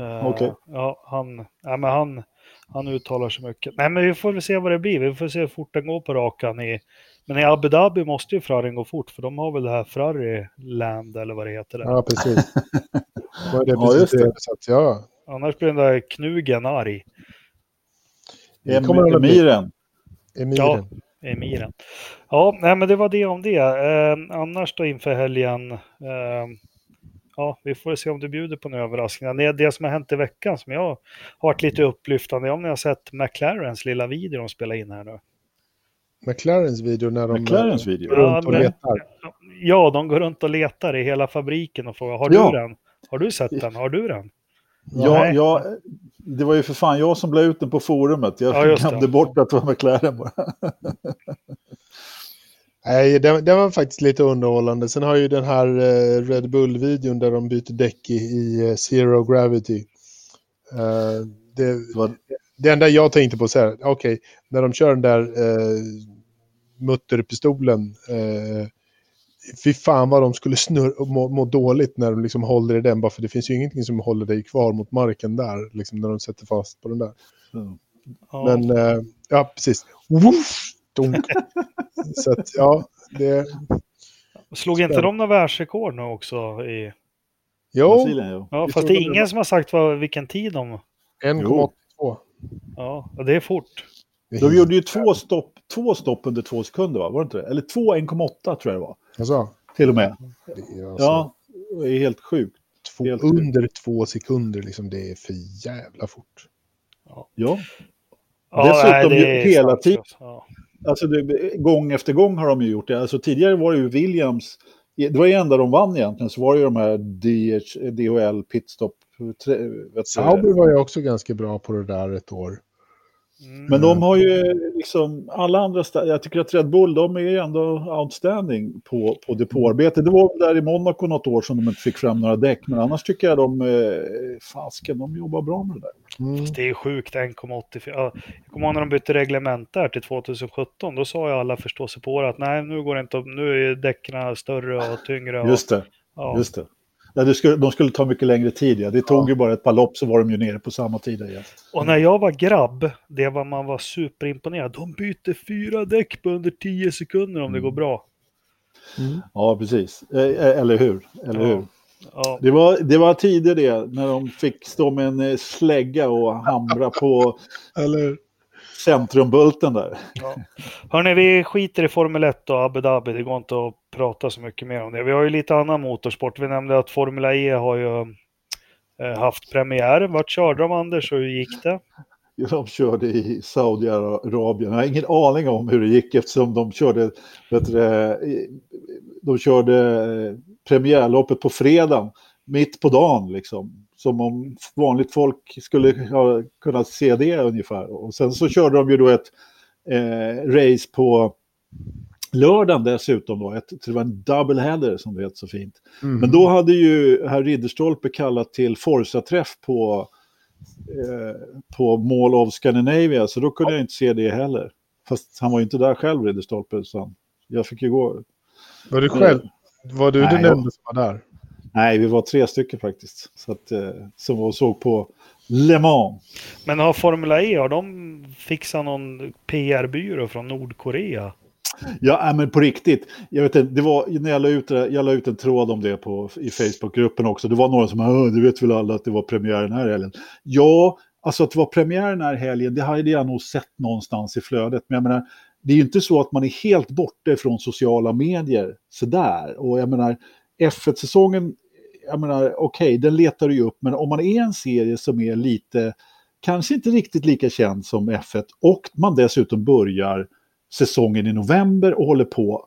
Uh, okay. Ja, han, ja, men han, han uttalar sig mycket. Nej, men vi får väl se vad det blir. Vi får se hur fort den går på rakan. I, men i Abu Dhabi måste ju Ferrarin gå fort, för de har väl det här Ferrari Land eller vad det heter. Där. Ja, precis. det ja, just det. Så att, ja. Annars blir den där knugen arg. Em emiren. Emiren. Ja, emiren. Ja, nej, men det var det om det. Eh, annars då inför helgen. Eh, ja, vi får se om du bjuder på några överraskningar. Det, det som har hänt i veckan som jag har varit lite upplyftande om ni har sett McLarens lilla video de spelar in här nu. McLarens video när de McLarens video. går runt och letar? Ja, de går runt och letar i hela fabriken och frågar, har du ja. den? Har du sett den? Har du den? Ja, ja, det var ju för fan jag som la ut den på forumet. Jag ja, glömde bort att det var McLaren bara. Nej, den, den, var faktiskt lite underhållande. Sen har ju den här eh, Red Bull-videon där de byter däck i, i uh, Zero Gravity. Uh, det, det enda jag tänkte på så här, okej, okay, när de kör den där uh, mutterpistolen, uh, fy fan vad de skulle snurr, må, må, dåligt när de liksom håller i den, bara för det finns ju ingenting som håller dig kvar mot marken där, liksom när de sätter fast på den där. Mm. Men, uh, ja precis. Woof! så att, ja, det... Slog inte de några världsrekord nu också i... Jo. Brasilien, Ja, fast det är ingen som har sagt vad, vilken tid de... 1,82. Ja, det är fort. De gjorde ju två stopp, två stopp under två sekunder, va? var det inte det? Eller två 1,8 tror jag det var. Alltså. Till och med. Det alltså... Ja, det är helt sjukt. Två, helt under sjukt. två sekunder, liksom, det är för jävla fort. Ja. ja. Dessutom nej, hela tiden. Ja. Alltså det, gång efter gång har de ju gjort det. Alltså tidigare var det ju Williams, det var ju enda de vann egentligen, så var det ju de här DH, DHL pitstop. Sauber var ju också ganska bra på det där ett år. Mm. Men de har ju liksom, alla andra, jag tycker att Red Bull, de är ju ändå outstanding på, på depåarbete. Det var där i Monaco något år som de inte fick fram några däck, men annars tycker jag de, eh, fasken, de jobbar bra med det där. Mm. Det är sjukt, 1,84. Jag kommer ihåg när de bytte reglement där till 2017, då sa ju alla förståsigpåare att nej, nu går det inte, nu är däcken större och tyngre. Och, just det, ja. just det. Ja, det skulle, de skulle ta mycket längre tid. Ja. Det tog ja. ju bara ett par lopp så var de ju nere på samma tid igen. Och när jag var grabb, det var man var superimponerad. De byter fyra däck på under tio sekunder om mm. det går bra. Mm. Ja, precis. Eh, eh, eller hur? Eller ja. hur? Ja. Det, var, det var tider det, när de fick stå med en eh, slägga och hamra på... eller centrumbulten där. Ja. Hörni, vi skiter i Formel 1 och Abu Dhabi. Det går inte att prata så mycket mer om det. Vi har ju lite annan motorsport. Vi nämnde att Formula E har ju eh, haft premiär. Vart körde de Anders och hur gick det? De körde i Saudiarabien. Jag har ingen aning om hur det gick eftersom de körde, vet du, de körde eh, premiärloppet på fredagen, mitt på dagen liksom som om vanligt folk skulle ha kunnat se det ungefär. Och sen så körde de ju då ett eh, race på lördagen dessutom då, ett, det var en double header som det heter så fint. Mm. Men då hade ju herr Ridderstolpe kallat till Forza-träff på, eh, på Mall of Scandinavia, så då kunde jag inte se det heller. Fast han var ju inte där själv, Ridderstolpe, så jag fick ju gå. Var du själv? Var du den enda som var där? Nej, vi var tre stycken faktiskt. Så att, eh, som var såg på Le Mans. Men har Formula E, har de fixat någon PR-byrå från Nordkorea? Ja, men på riktigt. Jag vet inte, det var när jag la ut, jag la ut en tråd om det på, i Facebookgruppen också. Det var några som, du vet väl alla att det var premiär den här helgen. Ja, alltså att det var premiär den här helgen, det hade jag nog sett någonstans i flödet. Men jag menar, det är ju inte så att man är helt borta från sociala medier sådär. Och jag menar, F1-säsongen jag menar, okej, okay, den letar du ju upp, men om man är en serie som är lite, kanske inte riktigt lika känd som F1 och man dessutom börjar säsongen i november och håller på,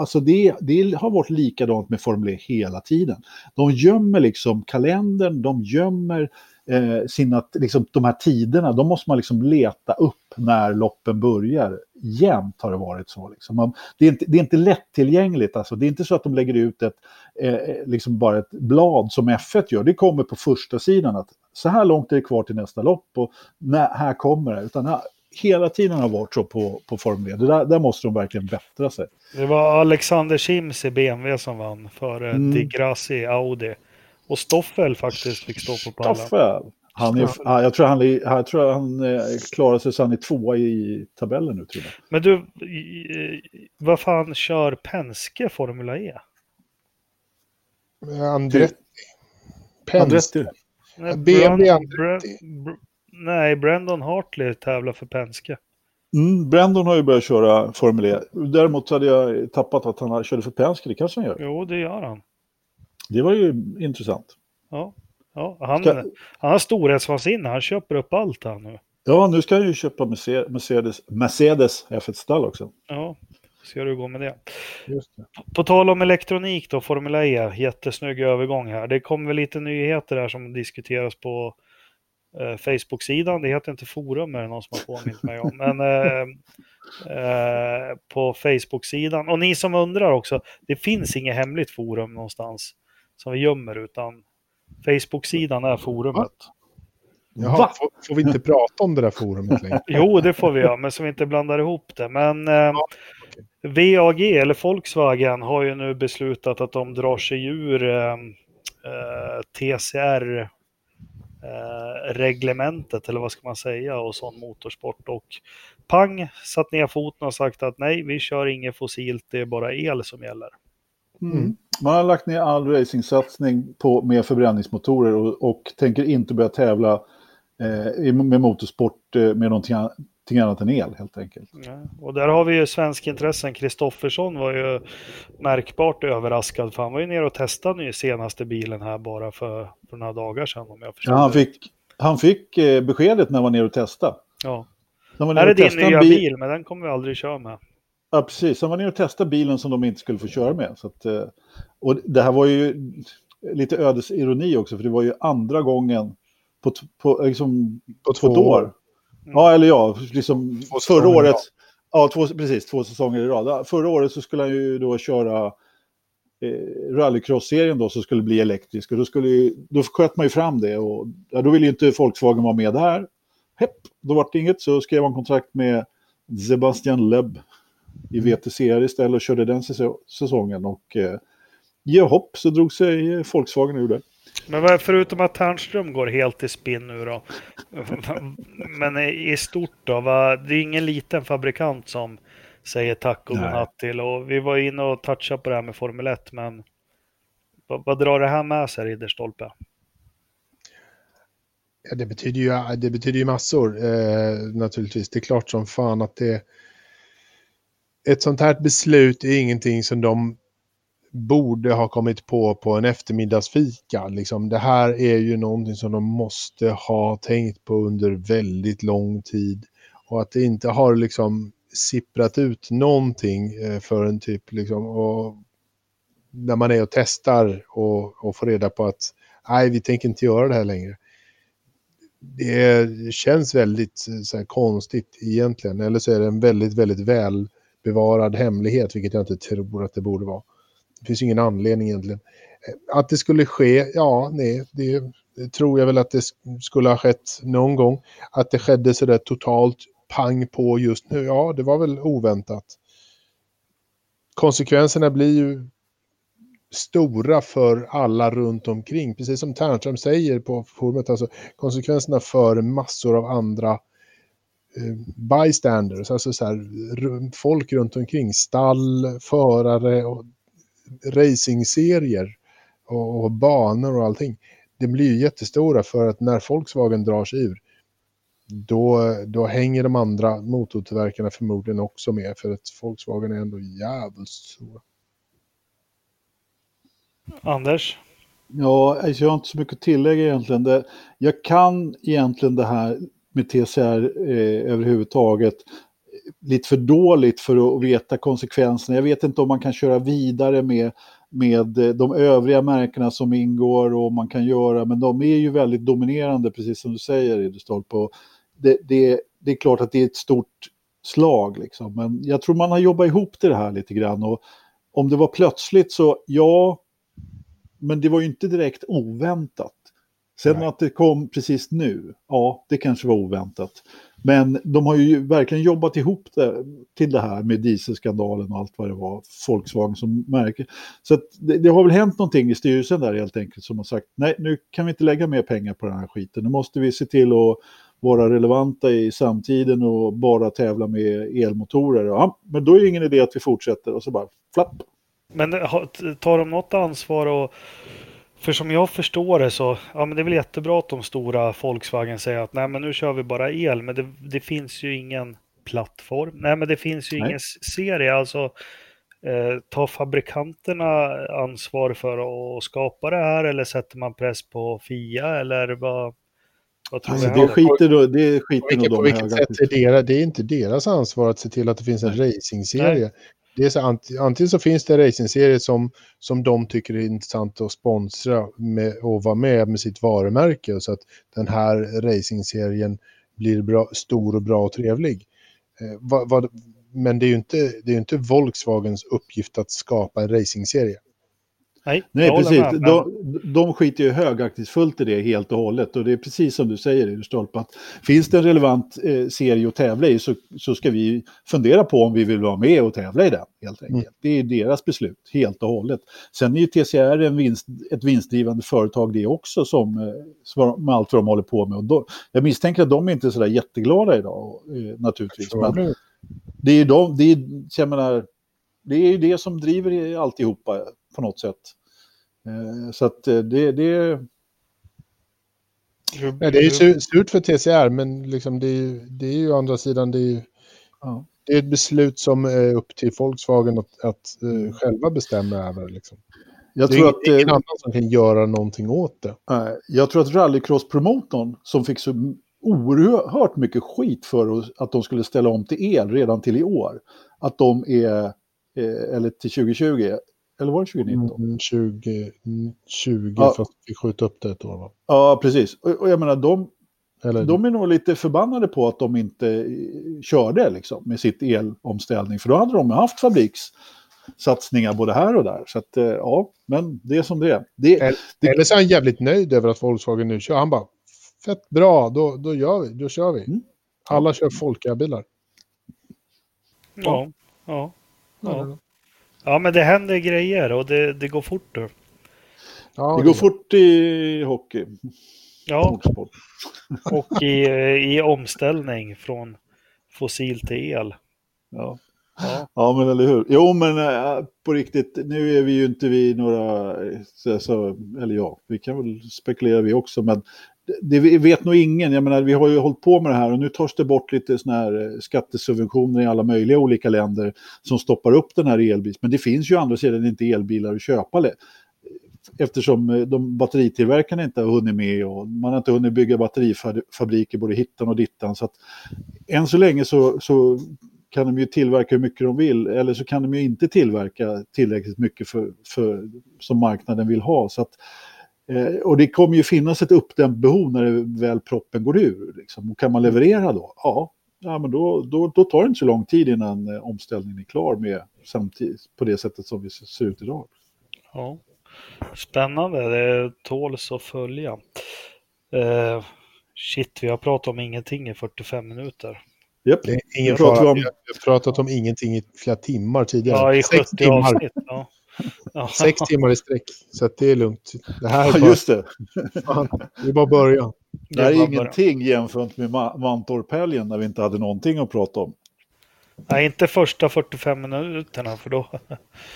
Alltså det, det har varit likadant med Formel E hela tiden. De gömmer liksom kalendern, de gömmer eh, sina, liksom, de här tiderna, de måste man liksom leta upp när loppen börjar. Jämt har det varit så. Liksom. Man, det, är inte, det är inte lättillgängligt, alltså. det är inte så att de lägger ut ett, eh, liksom bara ett blad som F1 gör, det kommer på första sidan att så här långt är det kvar till nästa lopp och när, här kommer det. Utan här, hela tiden har varit så på, på Formel 1. Där, där måste de verkligen bättra sig. Det var Alexander Sims i BMW som vann före mm. Di Grassi i Audi. Och Stoffel faktiskt fick stå på pallen. Stoffel! Han är, ja, jag tror han, jag tror han eh, klarar sig så han är tvåa i tabellen nu. Tror jag. Men du, vad fan kör Penske Formula E? Andretti. Penske. BMW Andretti. Nej, Brandon Hartley tävlar för Penske. Mm, Brandon har ju börjat köra Formel E. Däremot hade jag tappat att han körde för Penske, det kanske han gör. Jo, det gör han. Det var ju intressant. Ja, ja han, ska... han har storhetsvansinne, han köper upp allt här nu. Ja, nu ska han ju köpa Mercedes, Mercedes F1-stall också. Ja, ser det går med det. det. På tal om elektronik då, Formel E, jättesnygg övergång här. Det kommer lite nyheter här som diskuteras på eh, Facebook-sidan. Det heter inte forum, är det någon som har påmint mig om. Men eh, eh, på Facebook-sidan. Och ni som undrar också, det finns inget hemligt forum någonstans som vi gömmer, utan Facebook-sidan är forumet. Jaha, får, får, vi inte prata om det där forumet längre? jo, det får vi göra, men så vi inte blandar ihop det. Men eh, ja, okay. VAG, eller Volkswagen, har ju nu beslutat att de drar sig ur eh, eh TCR eh, reglementet, eller vad ska man säga, och sån motorsport. Och pang, satt ner foten och sagt att nej, vi kör inget fossilt, det är bara el som gäller. Mm. Man har lagt ner all racingsatsning på, med förbränningsmotorer och, och tänker inte börja tävla eh, med motorsport eh, med någonting, någonting annat än el helt enkelt. Ja, och där har vi ju svensk intressen. Kristoffersson var ju märkbart överraskad för han var ju nere och testade den senaste bilen här bara för, för några dagar sedan om jag ja, han fick, han fick eh, beskedet när han var nere och testade. Ja. Här är din nya bil, bil, men den kommer vi aldrig köra med. Ja, precis. Han var nere och testade bilen som de inte skulle få köra med. Så att, eh, och det här var ju lite ödesironi också, för det var ju andra gången på, på, liksom, på två år. år. Mm. Ja, eller ja, liksom två förra året. Ja, två, precis, två säsonger i rad. Förra året så skulle han ju då köra eh, rallycross-serien då som skulle bli elektrisk. Och då, skulle, då sköt man ju fram det och ja, då ville ju inte Volkswagen vara med där. Hepp, då var det inget så skrev han kontrakt med Sebastian Leb i VTCR istället och körde den säsongen. Och eh, ge hopp så drog sig Volkswagen ur det. Men förutom att Ternström går helt i spinn nu då. Men i stort då, va? det är ingen liten fabrikant som säger tack och godnatt till. Och vi var inne och touchade på det här med Formel 1, men vad, vad drar det här med sig, Ridderstolpe? Ja, det betyder ju, det betyder ju massor eh, naturligtvis. Det är klart som fan att det... Ett sånt här beslut är ingenting som de borde ha kommit på på en eftermiddagsfika. Liksom, det här är ju någonting som de måste ha tänkt på under väldigt lång tid. Och att det inte har liksom sipprat ut någonting eh, för en typ liksom, och när man är och testar och, och får reda på att nej, vi tänker inte göra det här längre. Det känns väldigt eh, så här, konstigt egentligen, eller så är det en väldigt, väldigt väl bevarad hemlighet, vilket jag inte tror att det borde vara. Det finns ingen anledning egentligen. Eh, att det skulle ske, ja, nej, det, det tror jag väl att det skulle ha skett någon gång. Att det skedde sådär totalt pang på just nu, ja, det var väl oväntat. Konsekvenserna blir ju stora för alla runt omkring. Precis som Ternström säger på forumet, alltså konsekvenserna för massor av andra eh, bystanders, alltså så här, folk runt omkring, stall, förare och racingserier och, och banor och allting. Det blir ju jättestora för att när Volkswagen drar sig ur då, då hänger de andra motortillverkarna förmodligen också med för att Volkswagen är ändå jävligt stora. Anders? Ja, alltså jag har inte så mycket att tillägga egentligen. Jag kan egentligen det här med TCR eh, överhuvudtaget lite för dåligt för att veta konsekvenserna. Jag vet inte om man kan köra vidare med, med eh, de övriga märkena som ingår och man kan göra, men de är ju väldigt dominerande, precis som du säger, Idestolpe. Det, det, det är klart att det är ett stort slag, liksom. men jag tror man har jobbat ihop det här lite grann. Och om det var plötsligt så, ja, men det var ju inte direkt oväntat. Sen Nej. att det kom precis nu, ja, det kanske var oväntat. Men de har ju verkligen jobbat ihop det till det här med dieselskandalen och allt vad det var, Volkswagen som märke. Så det, det, har väl hänt någonting i styrelsen där helt enkelt som har sagt nej, nu kan vi inte lägga mer pengar på den här skiten. Nu måste vi se till att vara relevanta i samtiden och bara tävla med elmotorer. Ja, men då är det ingen idé att vi fortsätter och så bara flapp. Men tar de något ansvar och för som jag förstår det så, ja men det är väl jättebra att de stora Volkswagen säger att nej men nu kör vi bara el, men det, det finns ju ingen plattform. Nej men det finns ju nej. ingen serie, alltså eh, tar fabrikanterna ansvar för att skapa det här eller sätter man press på FIA eller vad? vad tror alltså, det, skiter då, det skiter nog de På vilket sätt är det, det är inte deras ansvar att se till att det finns en racingserie det är så, antingen så finns det racingserier som, som de tycker är intressant att sponsra med, och vara med med sitt varumärke så att den här racingserien blir bra, stor och bra och trevlig. Eh, vad, vad, men det är ju inte, det är inte Volkswagens uppgift att skapa en racingserie. Nej, Nej precis. Med, men... de, de skiter ju högaktingsfullt i det helt och hållet. Och det är precis som du säger, Stolpe, att finns det en relevant eh, serie att tävla i så, så ska vi fundera på om vi vill vara med och tävla i den. helt enkelt. Mm. Det är deras beslut, helt och hållet. Sen är ju TCR en vinst, ett vinstdrivande företag det också, som, eh, med allt vad de håller på med. Och då, jag misstänker att de är inte är så där jätteglada idag, eh, naturligtvis. Men det är ju de, det är, jag menar, det är ju det som driver alltihopa på något sätt. Eh, så att eh, det... det... Ja, det är ju surt för TCR, men liksom det, är, det är ju å andra sidan det är, ju, ja. det är ett beslut som är upp till Volkswagen att, att uh, själva bestämma över. Liksom. Jag det tror är att, ingen annan som kan göra någonting åt det. Jag tror att rallycross-promotorn som fick så oerhört mycket skit för att de skulle ställa om till el redan till i år, att de är, eller till 2020, eller var det 2019? Mm, 2020, ja. fast vi sköt upp det ett år va? Ja, precis. Och, och jag menar, de, eller... de är nog lite förbannade på att de inte körde liksom, med sitt elomställning. För då hade de haft fabrikssatsningar både här och där. Så att, eh, ja, men det är som det är. Det, eller, det... eller så är han jävligt nöjd över att Volkswagen nu kör. Han bara, fett bra, då, då gör vi, då kör vi. Mm. Alla kör Folka-bilar. Ja, ja. ja. ja. Ja, men det händer grejer och det, det går fort. Då. Ja, det går fort i hockey. Ja, och i, i omställning från fossil till el. Ja. Ja. ja, men eller hur. Jo, men äh, på riktigt, nu är vi ju inte vi några, så, så, eller ja, vi kan väl spekulera vi också, men det vet nog ingen. Jag menar, vi har ju hållit på med det här och nu tas det bort lite såna här eh, skattesubventioner i alla möjliga olika länder som stoppar upp den här elbilen. Men det finns ju andra sidan inte elbilar att köpa eftersom eh, de batteritillverkarna inte har hunnit med och man har inte hunnit bygga batterifabriker både hittan och dittan. Så att än så länge så, så kan de ju tillverka hur mycket de vill eller så kan de ju inte tillverka tillräckligt mycket för, för, som marknaden vill ha. Så att, Eh, och det kommer ju finnas ett uppdämt behov när det väl proppen går ur. Liksom. Och kan man leverera då? Ja, ja men då, då, då tar det inte så lång tid innan eh, omställningen är klar med samtidigt på det sättet som vi ser ut idag. Ja, Spännande, det tåls att följa. Eh, shit, vi har pratat om ingenting i 45 minuter. Yep. Det är ingen fara. Om... Vi har pratat om ingenting i flera timmar tidigare. Ja, i 70 timmar. avsnitt. Ja. Sex timmar i sträck, så det är lugnt. Det här är bara, ja, just det. Fan, det är bara början. Det är ingenting jämfört med Mantorphelgen när vi inte hade någonting att prata om. Nej, inte första 45 minuterna för då...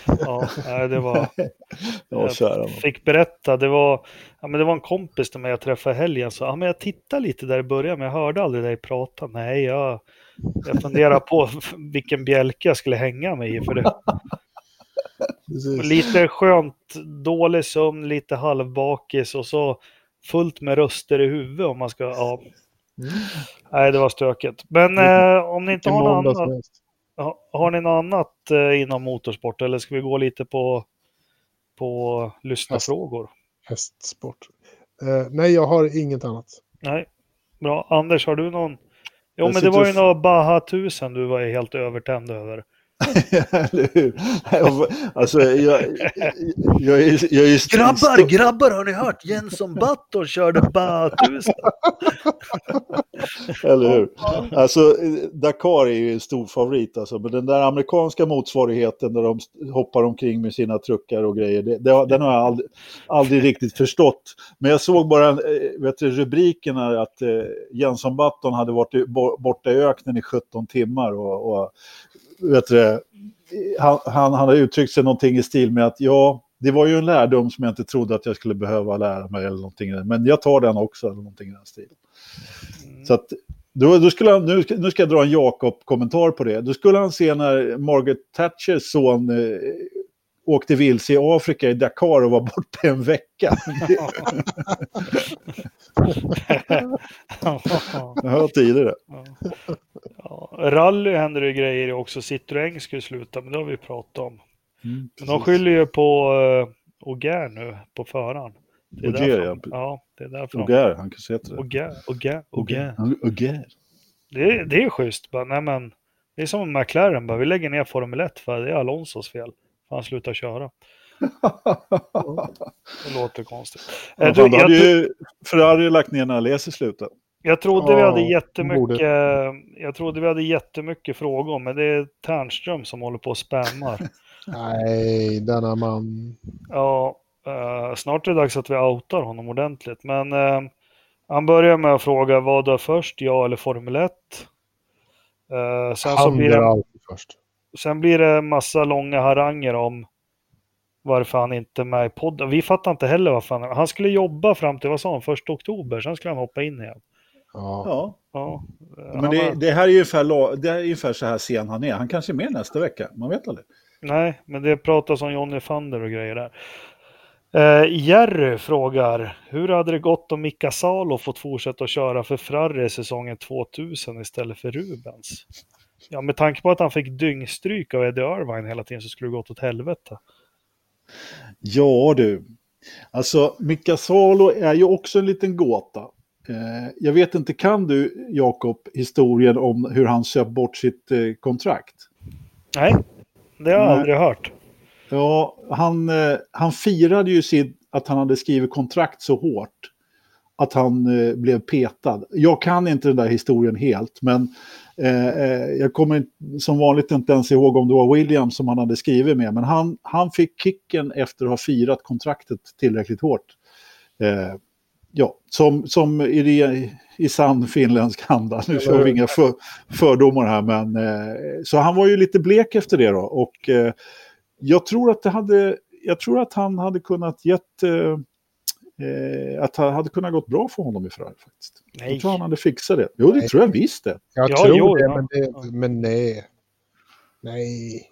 ja, nej, det var... ja, jag fick berätta, det var, ja, men det var en kompis till mig jag träffade i helgen. Så, ja, men jag tittade lite där i början, men jag hörde aldrig dig prata. Nej, jag, jag funderar på vilken bjälke jag skulle hänga mig i. För det, lite skönt, dålig sömn, lite halvbakis och så fullt med röster i huvudet om man ska, ja. Nej, det var stökigt. Men eh, om ni inte har något annat, har ni något annat eh, inom motorsport eller ska vi gå lite på, på lyssnarfrågor? Hästsport. Eh, nej, jag har inget annat. Nej, bra. Anders, har du någon? Jo, Jag men det var ju några Baha 1000 du var helt övertänd över. Eller hur? Alltså, jag, jag, är, jag är st- grabbar, har ni hört? Jenson Button körde 1000. Eller hur? Alltså, Dakar är ju en stor favorit, alltså, men den där amerikanska motsvarigheten där de hoppar omkring med sina truckar och grejer, det, det, den har jag aldrig, aldrig riktigt förstått. Men jag såg bara eh, vet du, rubrikerna att eh, Jenson Button hade varit borta i öknen i 17 timmar och, och vet du, han, han hade uttryckt sig någonting i stil med att ja, det var ju en lärdom som jag inte trodde att jag skulle behöva lära mig eller någonting. Men jag tar den också, eller någonting i den stilen. Så att, då, då skulle han, nu, ska- nu ska jag dra en Jakob-kommentar på det. Då skulle han se när Margaret Thatchers son eh, åkte vilse i Afrika i Dakar och var borta en vecka. Jag hör tidigare. ja, rally händer det grejer också. Citroën skulle sluta, men det har vi pratat om. Mm, Men de skyller ju på uh, Auger nu, på förhand. Det är Auger, därför- ja. ja. det är därför. Auger, han kanske heter det. Auger, Auger, Auger. Auger. Det, är- det är schysst. Bara, nej, men, det är som McLaren, bara, vi lägger ner Formel 1 för det är Alonsos fel. Han slutar köra. Det låter konstigt. Eh, Ja, du, då jag, hade ju Ferrari lagt ner när Alesi slutade. jag trodde vi Ja, hade de jättemycket, jag trodde vi hade jättemycket frågor, men det är Ternström som håller på och spammar. Nej, denna man. Ja, eh, snart är det dags att vi outar honom ordentligt. Men eh, han börjar med att fråga vad är först, ja eller Formel 1? Eh, sen, så Han blir blir det, alltid först. Sen blir det massa långa haranger om varför han inte är med i podden. Vi fattar inte heller varför han... Han skulle jobba fram till, vad sa han, första oktober, sen skulle han hoppa in igen. Ja. Ja, Ja, men det, det här är ju ungefär, det är ungefär så här sen han är. Han kanske är med nästa vecka, man vet aldrig. Nej, men det pratas om Johnny Fander och grejer där. Eh, Jerry frågar, hur hade det gått om Mika Salo fått fortsätta att köra för Ferrari i säsongen 2000 istället för Rubens? Ja, med tanke på att han fick dyngstryk av Eddie Irvine hela tiden så skulle det gått åt helvete. Ja du, alltså Mika Salo är ju också en liten gåta. Eh, jag vet inte, kan du Jakob historien om hur han söp bort sitt eh, kontrakt? Nej, det har jag Nej. aldrig hört. Ja, han, eh, han firade ju sin, att han hade skrivit kontrakt så hårt att han eh, blev petad. Jag kan inte den där historien helt, men eh, eh, jag kommer som vanligt inte ens ihåg om det var William som han hade skrivit med. Men han, han fick kicken efter att ha firat kontraktet tillräckligt hårt. Ja, som, som i, det, i sann finländsk anda. Nu kör vi inga för, fördomar här, men så han var ju lite blek efter det då. Och jag tror att det hade, jag tror att han hade kunnat gett, eh, att det hade kunnat gått bra för honom i Ferrari faktiskt. Nej. Jag tror han hade fixat det. Jo, det Nej. tror jag visst det. Jag Ja, tror jo, det, ja. men, det men nej. Nej.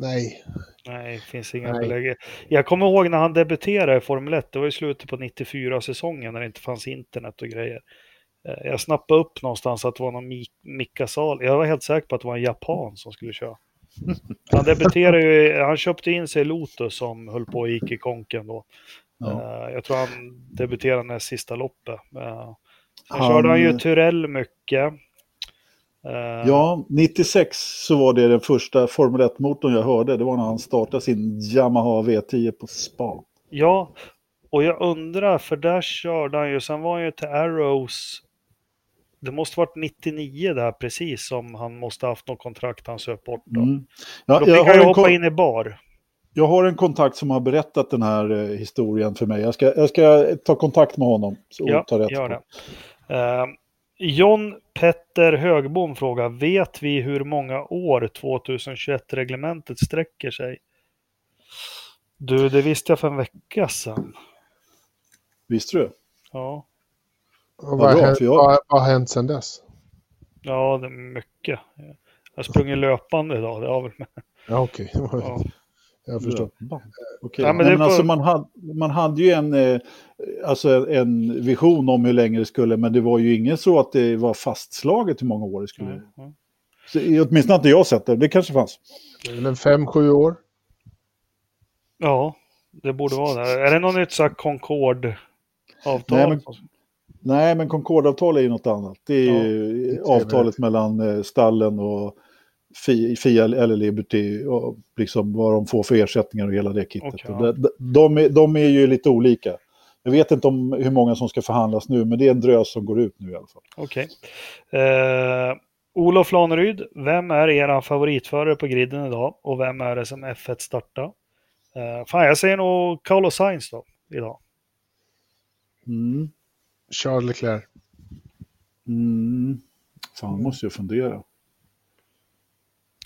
Nej. Nej, det finns inga belägg. Jag kommer ihåg när han debuterade i Formel 1, det var i slutet på 94-säsongen när det inte fanns internet och grejer. Eh, Jag snappade upp någonstans att det var någon Mi- Mika Sal. Jag var helt säker på att det var en japan som skulle köra. Han debuterade ju, han köpte in sig i Lotus som höll på och gick i konken då. Ja. Eh, Jag tror han debuterade näst sista loppet. Sen Han- körde han ju Turell mycket. Eh, Ja, 96 så var det den första Formel 1-motorn jag hörde. Det var när han startade sin Yamaha V10 på spa. Ja, och jag undrar, för där körde han ju, sen var han ju till Arrows. Det måste varit 99 där precis som han måste haft något kontrakt han söp bort då. Mm. Ja, då jag, fick han ju hoppa in i bar. Jag har en kontakt som har berättat den här eh, historien för mig. Jag ska, jag ska ta kontakt med honom och Ja, ta rätt gör på. det. Eh, John Petter Högbom frågar, vet vi hur många år 2021-reglementet sträcker sig? Du, det visste jag för en vecka sedan. Visste du? Ja, Och Vad vad, vad, vad har hänt sedan dess? ja det är mycket. Jag har sprungit löpande idag, det har väl med. Ja, okej. Ja. Jag förstår. Löpband. Okej. Ja, men men var- alltså man, hade, man hade ju en, eh, alltså en vision om hur länge det skulle, men det var ju inget så att det var fastslaget hur många år det skulle. Mm, mm. Så, åtminstone inte jag sett det, det kanske fanns. Det är väl en fem, sju år. Ja, det borde vara det. Är det något nytt så här Concord-avtal? Nej, men- Nej, men Concordavtal är ju något annat. Det är Ja, ju avtalet mellan eh, stallen och Fia eller Liberty och liksom vad de får för ersättningar och hela det kittet. Och ja. de, de, är, de är ju lite olika. Jag vet inte om hur många som ska förhandlas nu, men det är en drös som går ut nu i alla fall. Okej. Eh, Olof Laneryd, vem är er favoritförare på griden idag? Och vem är det som F1 startar? Eh, fan, jag säger nog Carlos Sainz då, idag. Mm. Charles Leclerc. Mm. Fan, måste jag fundera.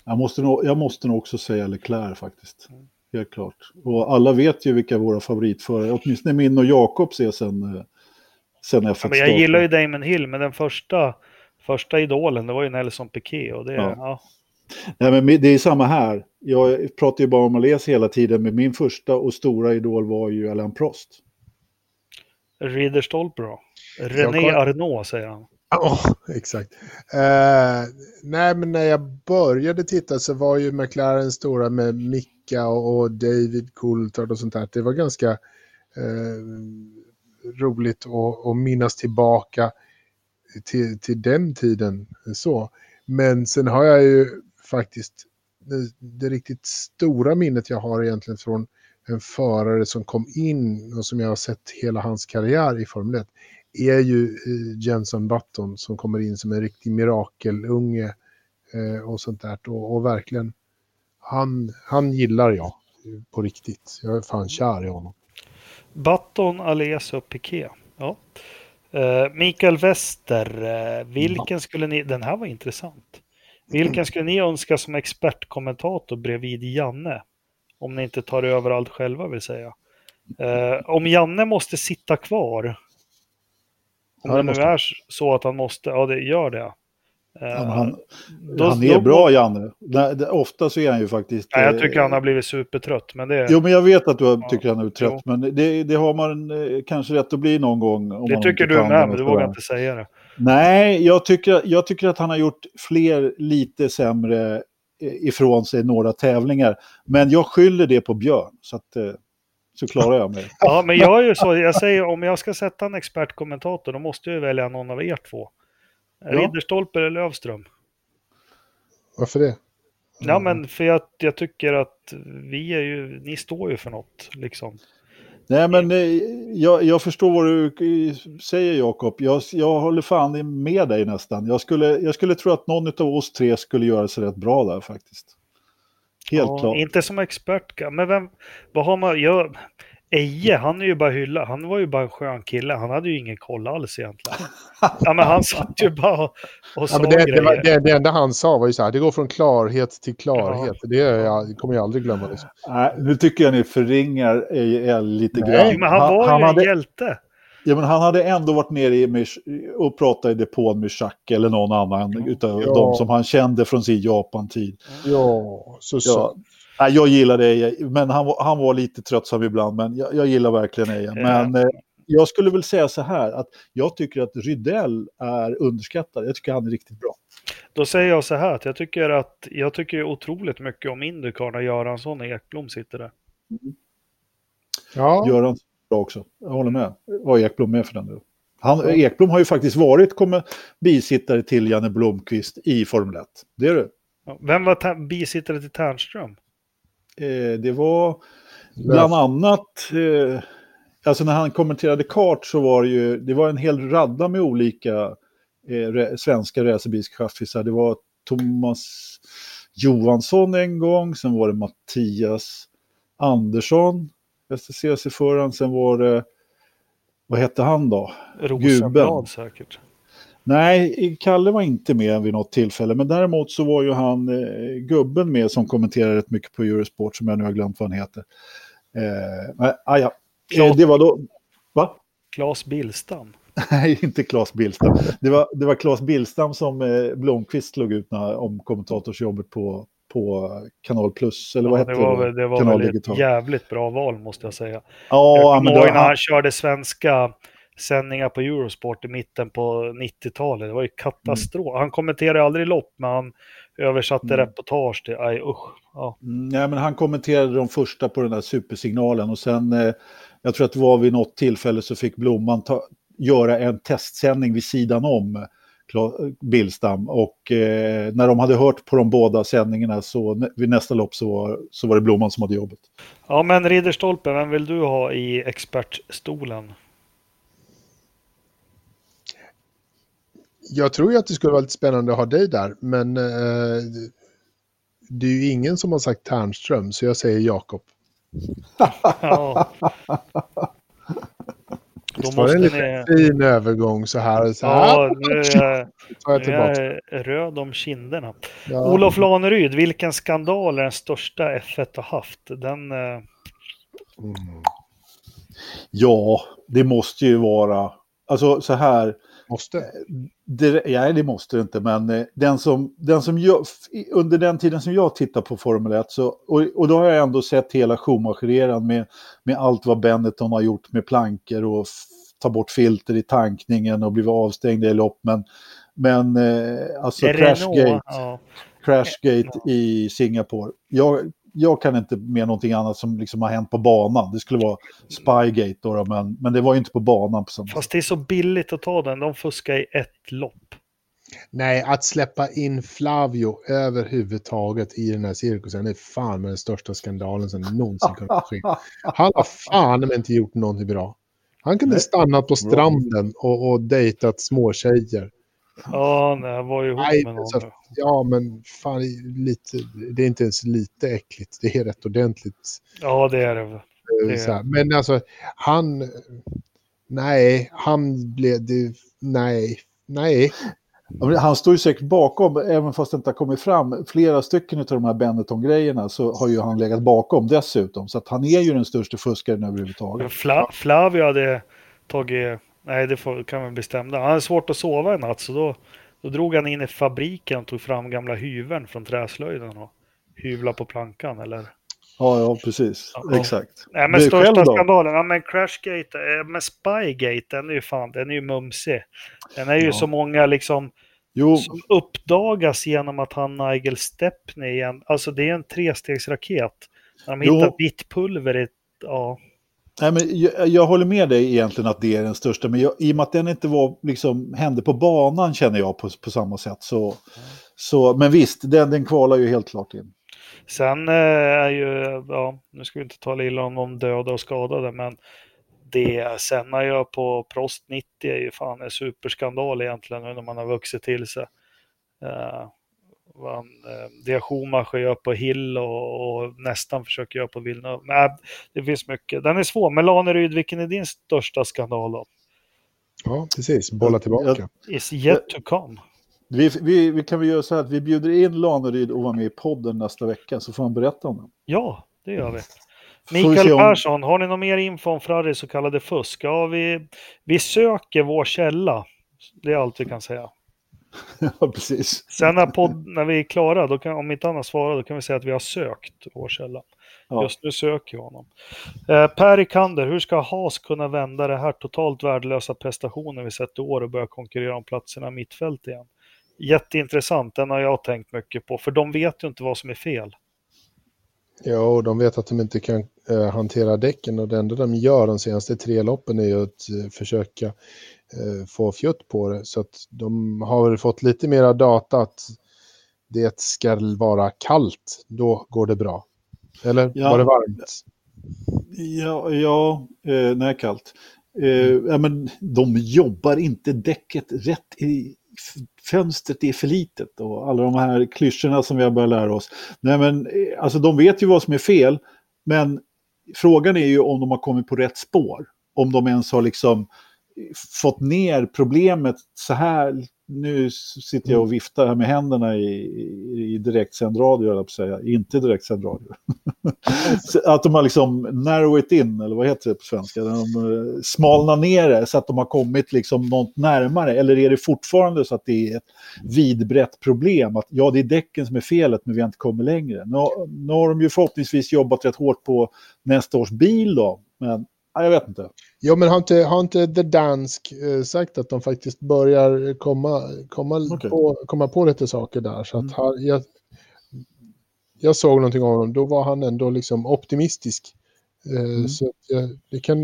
Jag måste, nog, jag måste nog också säga Leclerc faktiskt. Helt klart. Och alla vet ju vilka våra favoritförare, åtminstone min och Jakobs är sen, eh, sen F1 Ja, men jag gillar ju Damon Hill, men den första, första idolen, det var ju Nelson Piquet. Och det, Ja. ja. Nej, men det är samma här. Jag pratar ju bara om Ales hela tiden, men min första och stora idol var ju Alain Prost. Ridderstolpe då? René Arnault säger han. Ja, exakt. Eh, nej, men när jag började titta så var ju McLaren stora med Micka och, och David Coulthard och sånt där. Det var ganska eh, roligt att, att minnas tillbaka till, till den tiden. Så. Men sen har jag ju faktiskt det, det riktigt stora minnet jag har egentligen från en förare som kom in och som jag har sett hela hans karriär i Formel 1 är ju eh, Jenson Button som kommer in som en riktig mirakelunge eh, och sånt där. Och, och verkligen, han, han gillar jag på riktigt. Jag är fan kär i honom. Button, Alesa och Piqué. Ja. Eh, Mikael Wester, vilken skulle ni... Den här var intressant. Vilken skulle ni önska som expertkommentator bredvid Janne? Om ni inte tar över allt själva vill säga. Om Janne måste sitta kvar. Om Ja, det det nu är så att han måste, ja det gör det. Eh, Ja, men han, då- han är då- bra, Janne. Ofta så är han ju faktiskt... Nej, jag eh, tycker han har blivit supertrött, men det, Jo, men jag vet att du Ja, tycker han är trött, men det, det har man eh, kanske rätt att bli någon gång. Om det tycker du med, men du vågar inte säga det. Nej, jag tycker, jag tycker att han har gjort fler lite sämre eh, ifrån sig några tävlingar. Men jag skyller det på Björn, så, att, eh, så klarar jag mig. Ja, men jag är ju så, jag säger om jag ska sätta en expertkommentator, då måste jag välja någon av er två. Ja. Ridderstolpe eller Lövström? Varför det? Ja, men för jag, jag tycker att vi är ju, ni står ju för något, liksom. Nej, men eh, jag, jag förstår vad du säger, Jakob. Jag, jag håller fan med dig nästan. Jag skulle, jag skulle tro att någon av oss tre skulle göra sig rätt bra där faktiskt. Helt ja, klart. Inte som expert, men vem, vad har man, jag, Eje, han är ju bara hylla, han var ju bara en skön kille, han hade ju ingen koll alls egentligen. Ja, men han satt ju bara och Ja, sa men det, det, var, det, det enda han sa var ju så här, det går från klarhet till klarhet. Det, är jag, det kommer jag aldrig glömma. Liksom. Nej, nu tycker jag ni förringar EL lite Nej, grann. Men han var ju en hade, hjälte. Ja, men han hade ändå varit nere i, och pratat i depån med Jacques eller någon annan utav Ja. de som han kände från sin Japan-tid. Ja, så Ja. Nej, jag gillar Eje, men han, var- han var lite tröttsam ibland, men jag, jag gillar verkligen Eje. Men eh, jag skulle väl säga så här, att jag tycker att Rydell är underskattad. Jag tycker han är riktigt bra. Då säger jag så här, att jag tycker att jag tycker otroligt mycket om Indycar när Göransson och Ekblom sitter där. Ja, Gör han bra också. Jag håller med. Och Ekblom med för den delen. Han, Ekblom har ju faktiskt varit kommer, bisittare till Janne Blomqvist i Formel 1. Det är det. Ja, Vem var ta- bisittare till Ternström? Eh, det var bland annat, eh, alltså när han kommenterade kart så var det ju, det var en hel radda med olika eh, re, svenska racerbilschaffisar. Det var Thomas Johansson en gång, sen var det Mattias Andersson, STCC-föraren, sen var det, vad hette han då? Rosenblad säkert. Nej, Kalle var inte med vid något tillfälle, men däremot så var ju han eh, gubben med som kommenterar rätt mycket på Eurosport, som jag nu har glömt vad han heter. Eh, ah, ja. eh, det var då... Va? Claes Billstam. Nej, inte Claes Billstam. Det var, det var Claes Billstam som eh, Blomqvist slog ut när, om kommentatorsjobbet på på Kanal Plus, eller vad Ja, hette det var, det? var Kanal väl ett jävligt bra val måste jag säga. jag Ja, kommer men då, när han körde svenska sändningar på Eurosport i mitten på 90-talet. Det var ju katastrof. Han kommenterade aldrig lopp, men han översatte Mm. reportage till, aj usch. Ja. Mm, nej, men han kommenterade de första på den där supersignalen och sen, eh, jag tror att det var vid något tillfälle så fick Blomman ta, göra en testsändning vid sidan om Billstam och eh, när de hade hört på de båda sändningarna så vid nästa lopp så var, så var det Blomman som hade jobbet. ja, men Ridderstolpe, vem vill du ha i expertstolen? Jag tror ju att det skulle vara lite spännande att ha dig där, men eh, det är ju ingen som har sagt Ternström, så jag säger Jakob. Ja. Då var det en måste lite ni... fin övergång så här. Så här Ja, nu är jag, nu är jag röd om kinderna. Ja. Olof Laneryd, vilken skandal är den största F1 har haft? Den... eh, Mm. Ja, det måste ju vara, alltså så här, Måste. det, nej det måste det inte, men eh, den som, den som jag, under den tiden som jag tittar på Formel 1, så, och, och då har jag ändå sett hela Schumacher-eran med, med allt vad Benetton har gjort med plankor och ta bort filter i tankningen och blivit avstängda i lopp, men, men eh, alltså Renault, Crashgate, ja. Crashgate i Singapore. Jag, jag kan inte med någonting annat som liksom har hänt på banan. Det skulle vara Spygate då, då men, men det var ju inte på banan på samma. Fast det är så billigt att ta den. De fuskar i ett lopp. Nej, att släppa in Flavio överhuvudtaget i den här cirkusen är fan med den största skandalen som någonsin kunnat ske. Han har fan men inte gjort någonting bra. Han kunde stannat på stranden och, och dejtat småtjejer. Ja, nej, jag var ju ihop Nej, med någon. så- Ja, men fan, lite, det är inte ens lite äckligt. Det är rätt ordentligt. Ja, det är det. eh, Det- här. Men alltså, han... Nej, han blev... Det, nej, nej. Han står ju säkert bakom, även fast det inte har kommit fram, flera stycken av de här Benetton-grejerna så har ju han legat bakom dessutom. Så att han är ju den största fuskaren överhuvudtaget. Fla, Flavio hade tagit... Nej, det får, kan man bestämma. Han hade svårt att sova en natt, så då, då drog han in i fabriken och tog fram gamla hyveln från träslöjden och hyvla på plankan. Eller? Ja, ja, precis. Ja. Exakt. Nej, men största skandalen, ja men Crashgate, eh, men Spygate, den är ju fan, den är ju mumsig. Den är ju Ja. så många liksom, Jo, som uppdagas genom att han Nigel Stepney igen, alltså det är en trestegsraket. När de Jo. hittar vitt pulver i, ja nej, men jag, jag håller med dig egentligen att det är den största, men jag, i och med att den inte var, liksom, hände på banan känner jag på, på samma sätt. Så, så, men visst, den, den kvalar ju helt klart in. Sen eh, är ju, ja, nu ska vi inte tala illa om de döda och skadade, men det Senna gör på Prost 90 är ju fan en superskandal egentligen nu när man har vuxit till sig. Eh, vad eh, det Schumacher gör på Hill och, och nästan försöker göra på Villeneuve. Nej, det finns mycket. Den är svår, men Laneryd, vilken är din största skandal då? Ja, precis. Bolla tillbaka. Is yet to come. Vi, vi, vi kan väl göra så här att vi bjuder in Laneryd och vara med i podden nästa vecka så får han berätta om den. Ja, det gör vi. Vi Mikael om- Persson, har ni någon mer info om Ferraris så kallade fusk? Ja, vi, vi söker vår källa. Det är allt vi kan säga. ja, precis. Sen när, podd, när vi är klara, då kan, om inte annat svara, då kan vi säga att vi har sökt vår källa. Ja. Just nu söker vi honom. Eh, per Ikander, hur ska Haas kunna vända det här totalt värdelösa prestationen vi sett i år och börja konkurrera om platserna i mittfält igen? Jätteintressant, den har jag tänkt mycket på, för de vet ju inte vad som är fel. Ja, och de vet att de inte kan eh, hantera däcken och det enda de gör de senaste tre loppen är ju att eh, försöka få fjutt på det. Så att de har fått lite mera data att det ska vara kallt, då går det bra. Eller Ja. var det varmt? Ja, ja eh, nej, kallt. Eh, ja, men de jobbar inte däcket rätt i fönstret är för litet och alla de här klyschorna som vi har börjat lära oss. Nej, men eh, alltså de vet ju vad som är fel, men frågan är ju om de har kommit på rätt spår. Om de ens har liksom fått ner problemet så här. Nu sitter jag och viftar här med händerna i, i, i direktsänd radio, att säga. Inte direktsänd radio. att de har liksom narrow it in, eller vad heter det på svenska? De eh, smalnar ner det så att de har kommit liksom något närmare. Eller är det fortfarande så att det är ett vidbrett problem? Att ja, det är däcken som är felet, men vi har inte kommit längre. Nu, nu har de ju förhoppningsvis jobbat rätt hårt på nästa års bil då, men ja, jag vet inte. Ja, men har inte, har inte The Dansk eh, sagt att de faktiskt börjar komma, komma, Okej. på, komma på lite saker där? Så att Mm. han, jag, jag såg någonting av honom, då var han ändå liksom optimistisk. Eh, Mm. Så jag, det kan,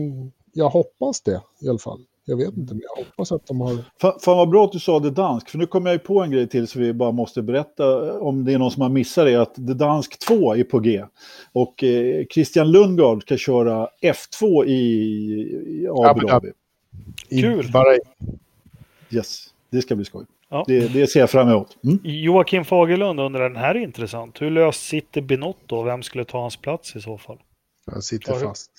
jag hoppas det i alla fall. Jag vet inte, men jag hoppas att de har... Fan, fan vad bra att du sa det dansk, för nu kommer jag ju på en grej till så vi bara måste berätta om det är någon som har missat det, att det dansk 2 är på G. Och eh, Christian Lundgaard ska köra F2 i, i Abu Dhabi. i Kul. Bahrain. Yes, det ska bli skoj. Ja. Det, det ser jag fram emot. Mm. Joakim Fagerlund undrar, den här är intressant. Hur löst sitter Binotto och vem skulle ta hans plats i så fall? Han sitter du- fast.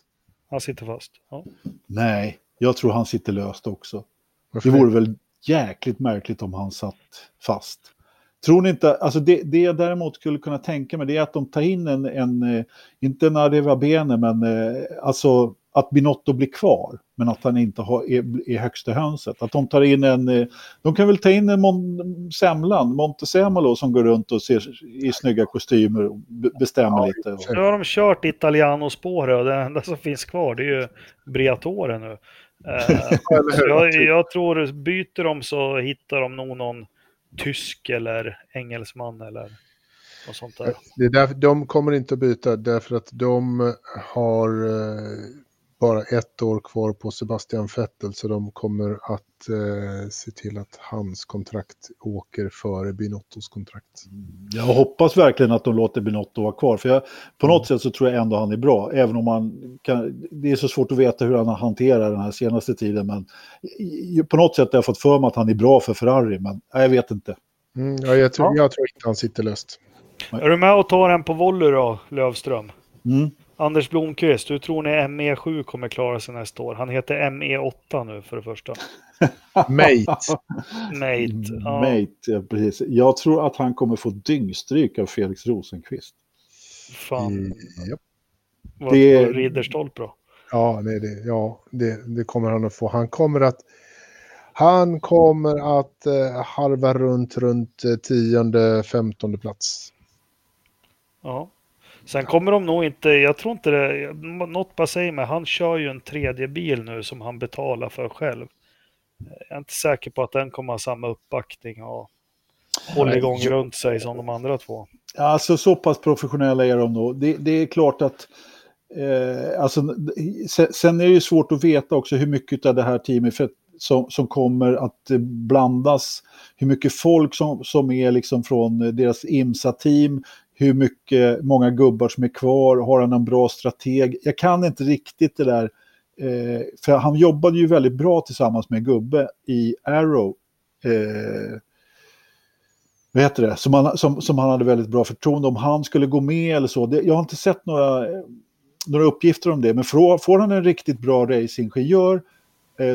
Han sitter fast. Ja. Nej, jag tror han sitter löst också. Varför Det vore väl jäkligt märkligt om han satt fast. Tror ni inte, alltså det, det jag däremot skulle kunna tänka mig det är att de tar in en, en eh, inte en Areva Bene, men eh, alltså att Binotto blir kvar, men att han inte har, är, är högsta hönset. Att de tar in en, eh, de kan väl ta in en Mon, Semlan, Montesemolo som går runt och ser i snygga kostymer och be- bestämmer Ja, lite. Nu har de kört Italiano-spåret och det enda som finns kvar det är ju Briatore nu. Eh, jag, jag tror byter de så hittar de nog någon tysk eller engelsman eller något sånt där. Det är därför, de kommer inte att byta därför att de har eh, bara ett år kvar på Sebastian Vettel så de kommer att eh, se till att hans kontrakt åker före Binottos kontrakt. Jag hoppas verkligen att de låter Binotto vara kvar. För jag, på något sätt så tror jag ändå han är bra. Även om han kan, det är så svårt att veta hur han har hanterat den här senaste tiden. Men på något sätt har jag fått för mig att han är bra för Ferrari. Men nej, jag vet inte. Mm, ja, jag, tror, Ja. jag tror inte han sitter löst. Är du med och tar en på volley då, Lövström? Mm. Anders Blomqvist, hur tror ni ME7 kommer klara sig nästa år? Han heter ME8 nu för det första. Mate. Mate. Ja. Mate, ja, precis. Jag tror att han kommer få dyngstryk av Felix Rosenqvist. Fan, Mm, vad Det- det... Ridderstolpe då? Ja, nej, det, ja det, det kommer han att få. Han kommer att, han kommer att eh, harva runt, runt eh, tionde, femtonde plats. Ja. Sen kommer de nog inte, jag tror inte det, något bara säger mig, han kör ju en tredje bil nu som han betalar för själv. Jag är inte säker på att den kommer ha samma uppbackning och hålla Nej, igång jag- runt sig som de andra två. Alltså så pass professionella är de nog. Det, det är klart att eh, alltså, sen, sen är det ju svårt att veta också hur mycket av det här teamet för, som, som kommer att blandas. Hur mycket folk som, som är liksom från deras IMSA-team. Hur mycket, många gubbar som är kvar. Har han en bra strateg? Jag kan inte riktigt det där. Eh, för han jobbade ju väldigt bra tillsammans med gubbe i Arrow. Eh, vad heter det, som han, som, som han hade väldigt bra förtroende om han skulle gå med eller så. Det, jag har inte sett några, några uppgifter om det, men får, får han en riktigt bra racingingenjör eh,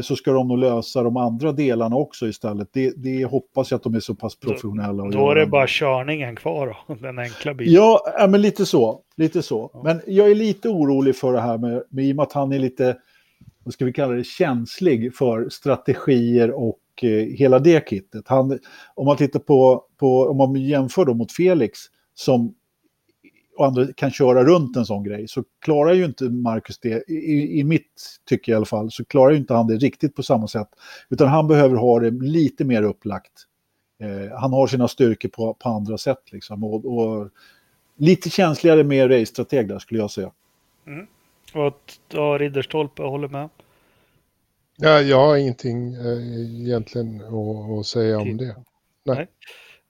så ska de nog lösa de andra delarna också istället. Det, det hoppas jag att de är så pass professionella. Då gör är det bara körningen kvar då, den enkla bilen. Ja, ja, men lite så. Lite så. Men jag är lite orolig för det här med, med i och med att han är lite, vad ska vi kalla det, känslig för strategier och eh, hela det kittet. Han, om man tittar på, på, om man jämför då mot Felix som och andra kan köra runt en sån grej så klarar ju inte Marcus det, i, i mitt tycke i alla fall, så klarar ju inte han det riktigt på samma sätt. Utan han behöver ha det lite mer upplagt. Eh, han har sina styrkor på, på andra sätt liksom. Och, och lite känsligare med race-strateg där skulle jag säga. Och att ja, Ridderstolpe håller med. Ja, jag har ingenting eh, egentligen att, att säga om det.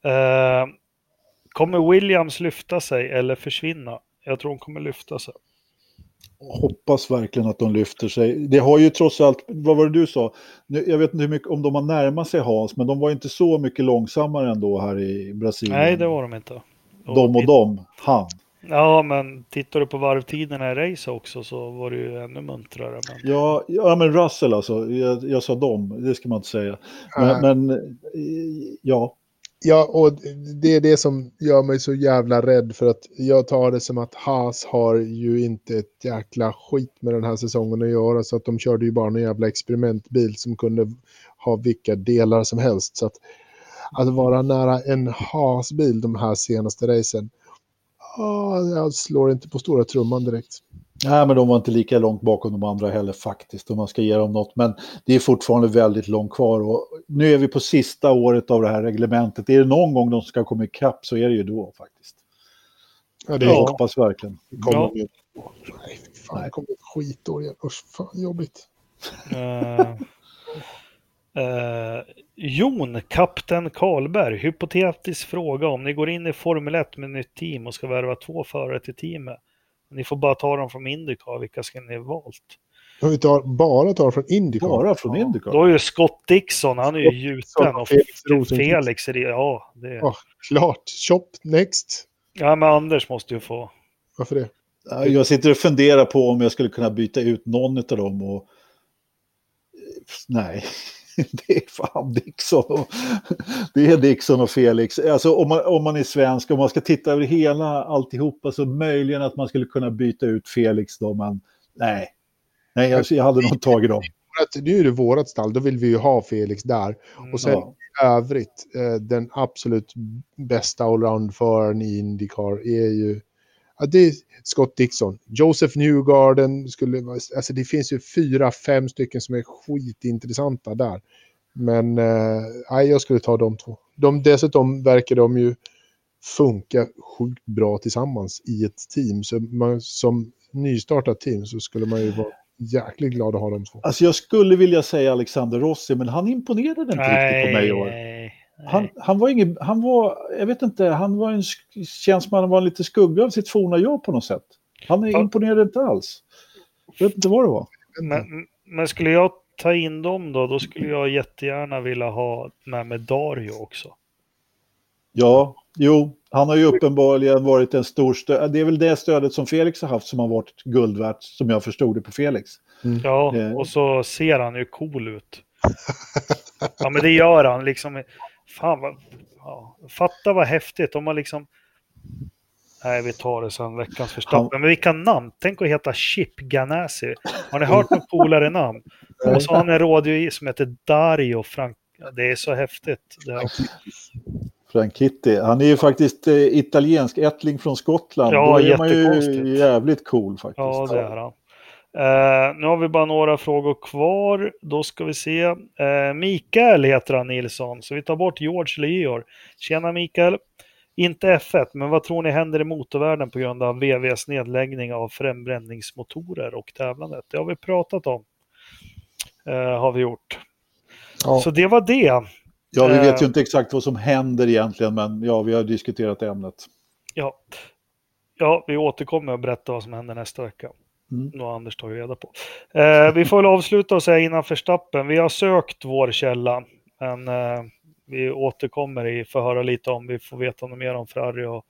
Eh, kommer Williams lyfta sig eller försvinna? Jag tror hon kommer lyfta sig. Hoppas verkligen att de lyfter sig. Det har ju trots allt, vad var det du sa? Nu, jag vet inte hur mycket, om de har närmat sig Hans, men de var inte så mycket långsammare ändå här i Brasilien. Nej, det var de inte. De och de, han. Ja, men tittar du på varvtiderna i race också så var det ju ännu muntrare. Men... Ja, ja men Russell alltså, jag, jag sa dem, det ska man inte säga. Men, men ja, Ja, och det är det som gör mig så jävla rädd för att jag tar det som att Haas har ju inte ett jäkla skit med den här säsongen att göra så att de körde ju bara en jävla experimentbil som kunde ha vilka delar som helst. Så att, att vara nära en Haas-bil de här senaste racen, ah, jag slår inte på stora trumman direkt. Nej, men de var inte lika långt bakom de andra heller faktiskt, om man ska ge dem något. Men det är fortfarande väldigt långt kvar. Och nu är vi på sista året av det här reglementet. Är det någon gång de ska komma ikapp så är det ju då faktiskt. Ja, det Jag är hoppas verkligen. kommer Ja. ju- Nej, fan, det kommer ett skitår igen. Usch, fan jobbigt. Eh, Jon, kapten Karlberg, hypotetisk fråga. Om ni går in i Formel 1 med nytt team och ska värva två förare till teamet. Ni får bara ta dem från Indycar, vilka ska ni ha valt? Om vi tar, bara tar från Indycar. Bara från Indycar. Då är ju Scott Dixon, han är ju gjuten. Och Felix Rosenqvist. Felix är det, ja. Det, Ja. Klart. Shop next. ja, men Anders måste ju få. Varför det? Ja, Jag sitter och funderar på om jag skulle kunna byta ut någon av dem och... Nej, det är fan Dixon och, det är Dixon och Felix. Alltså om man, om man är svensk, om man ska titta över hela alltihopa så möjligen att man skulle kunna byta ut Felix då, men nej. Nej, jag, jag hade nog tagit dem. Nu är det vårat stall, då vill vi ju ha Felix där. Mm. Och sen Ja. i övrigt, eh, den absolut bästa allround-föraren i Indycar är ju det är Scott Dixon. Joseph Newgarden skulle alltså det finns ju fyra, fem stycken som är skitintressanta där. Men eh, nej, jag skulle ta de två. De, dessutom verkar de ju funka sjukt bra tillsammans i ett team. Så man, som nystartat team så skulle man ju vara jäkligt glad att ha de två. Alltså jag skulle vilja säga Alexander Rossi, men han imponerade inte riktigt på mig i år. nej. Han, han var ingen, han var, jag vet inte, han var en, känns som han var lite skugga av sitt forna jag på något sätt. Han Ja. imponerade inte alls. Jag vet inte vad det var. Men, men skulle jag ta in dem då, då skulle jag jättegärna vilja ha med mig Dario också. Ja, jo, han har ju uppenbarligen varit en stor stöd. Det är väl det stödet som Felix har haft som har varit guld värt, som jag förstod det på Felix. Ja, Eh. och så ser han ju cool ut. Ja, men det gör han liksom. Fan vad... Ja, fatta vad häftigt om man liksom... Nej, vi tar det sen, veckans förstappen. Men vilka namn! Tänk att heta Chip Ganassi. Har ni hört något coolare namn? Och så har han en rådjur som heter Dario Frank... Det är så häftigt. Det här. Frank Kitty. Han är ju faktiskt eh, italiensk ättling från Skottland. Ja, Då är man ju jävligt cool faktiskt. Ja, det är han. Eh, nu har vi bara några frågor kvar. Då ska vi se. Eh, Mikael heter han Nilsson, så vi tar bort George eller Georg. Tjena Mikael. Inte F1, men vad tror ni händer i motorvärlden på grund av VVs nedläggning av förbränningsmotorer och tävlandet? Det har vi pratat om. Eh, har vi gjort. Ja. Så det var det. Ja, vi vet ju inte exakt vad som händer egentligen, men ja, vi har diskuterat ämnet. Ja. ja, vi återkommer och berättar vad som händer nästa vecka. Mm. Nu har Anders tagit reda på. Eh, vi får väl avsluta och säga innan förstappen. Vi har sökt vår källa, men eh, vi återkommer i för att höra lite om vi får veta något mer om Ferrari och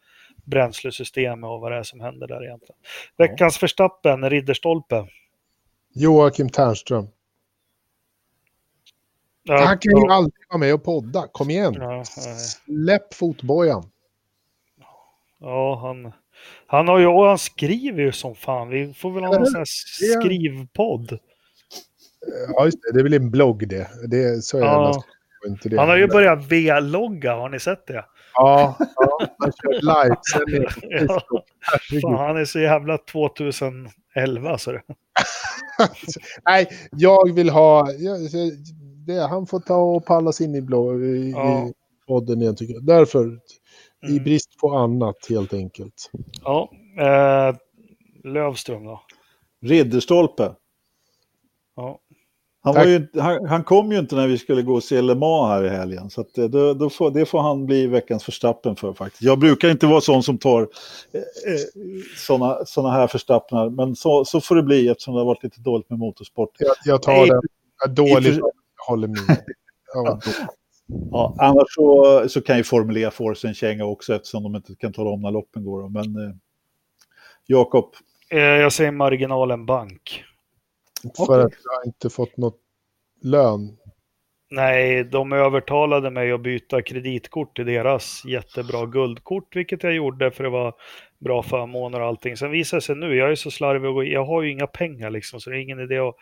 bränslesystemet och vad det är som händer där egentligen. Veckans förstappen, Ridderstolpe. Joakim Ternström. Ja, Han kan ju ja, aldrig vara med och podda. Kom igen. Ja. Släpp fotbojan. ja, han, han, har ju, och han skriver ju som fan. Vi får väl ha någon sån här skrivpodd. Ja, just det. Det är väl en blogg det. det så är. Ja. Det. Han har ju börjat V-logga, har ni sett det? Ja, ja han kör livesändning Ja. Fan, han är så jävla 2011 så det. Nej, jag vill ha... Jag, det, han får ta och pallas in i, blå, i, Ja. i podden igen, tycker jag. Därför, i Mm. brist på annat, helt enkelt. Ja, eh, Lövström då. Ridderstolpe. Ja. Han, var ju, han, han kom ju inte när vi skulle gå och se Le Mans här i helgen. Så att, eh, då, då får, det får han bli veckans förstappen för faktiskt. Jag brukar inte vara sån som tar eh, sådana såna här förstappnar. Men så, så får det bli eftersom det har varit lite dåligt med motorsport. Jag, jag tar Nej, den. Jag är dålig. i för- Jag håller med. Ja. Ja, annars så, så kan ju Formel E få sig en känga också eftersom de inte kan tala om när loppen går. Men eh, Jakob, Eh, jag säger marginalen bank. För att jag inte fått något lön. Nej, de övertalade mig att byta kreditkort till deras jättebra guldkort, vilket jag gjorde för det var bra förmåner och allting. Sen visar det sig nu, jag är så slarvig och jag har ju inga pengar liksom, så det är ingen idé att,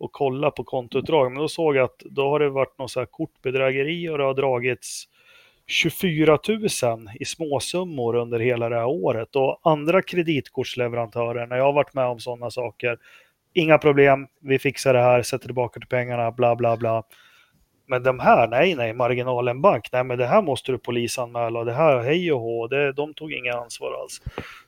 att kolla på kontoutdrag. Men då såg jag att då har det varit någon så här kortbedrägeri och det har dragits 24 000 i småsummor under hela det här året. Och andra kreditkortsleverantörer, när jag har varit med om sådana saker, inga problem, vi fixar det här, sätter tillbaka till pengarna, bla bla bla. Men de här, nej nej, marginalen bank, nej men det här måste du polisanmäla och det här, hej och hå, det, de tog inga ansvar alls.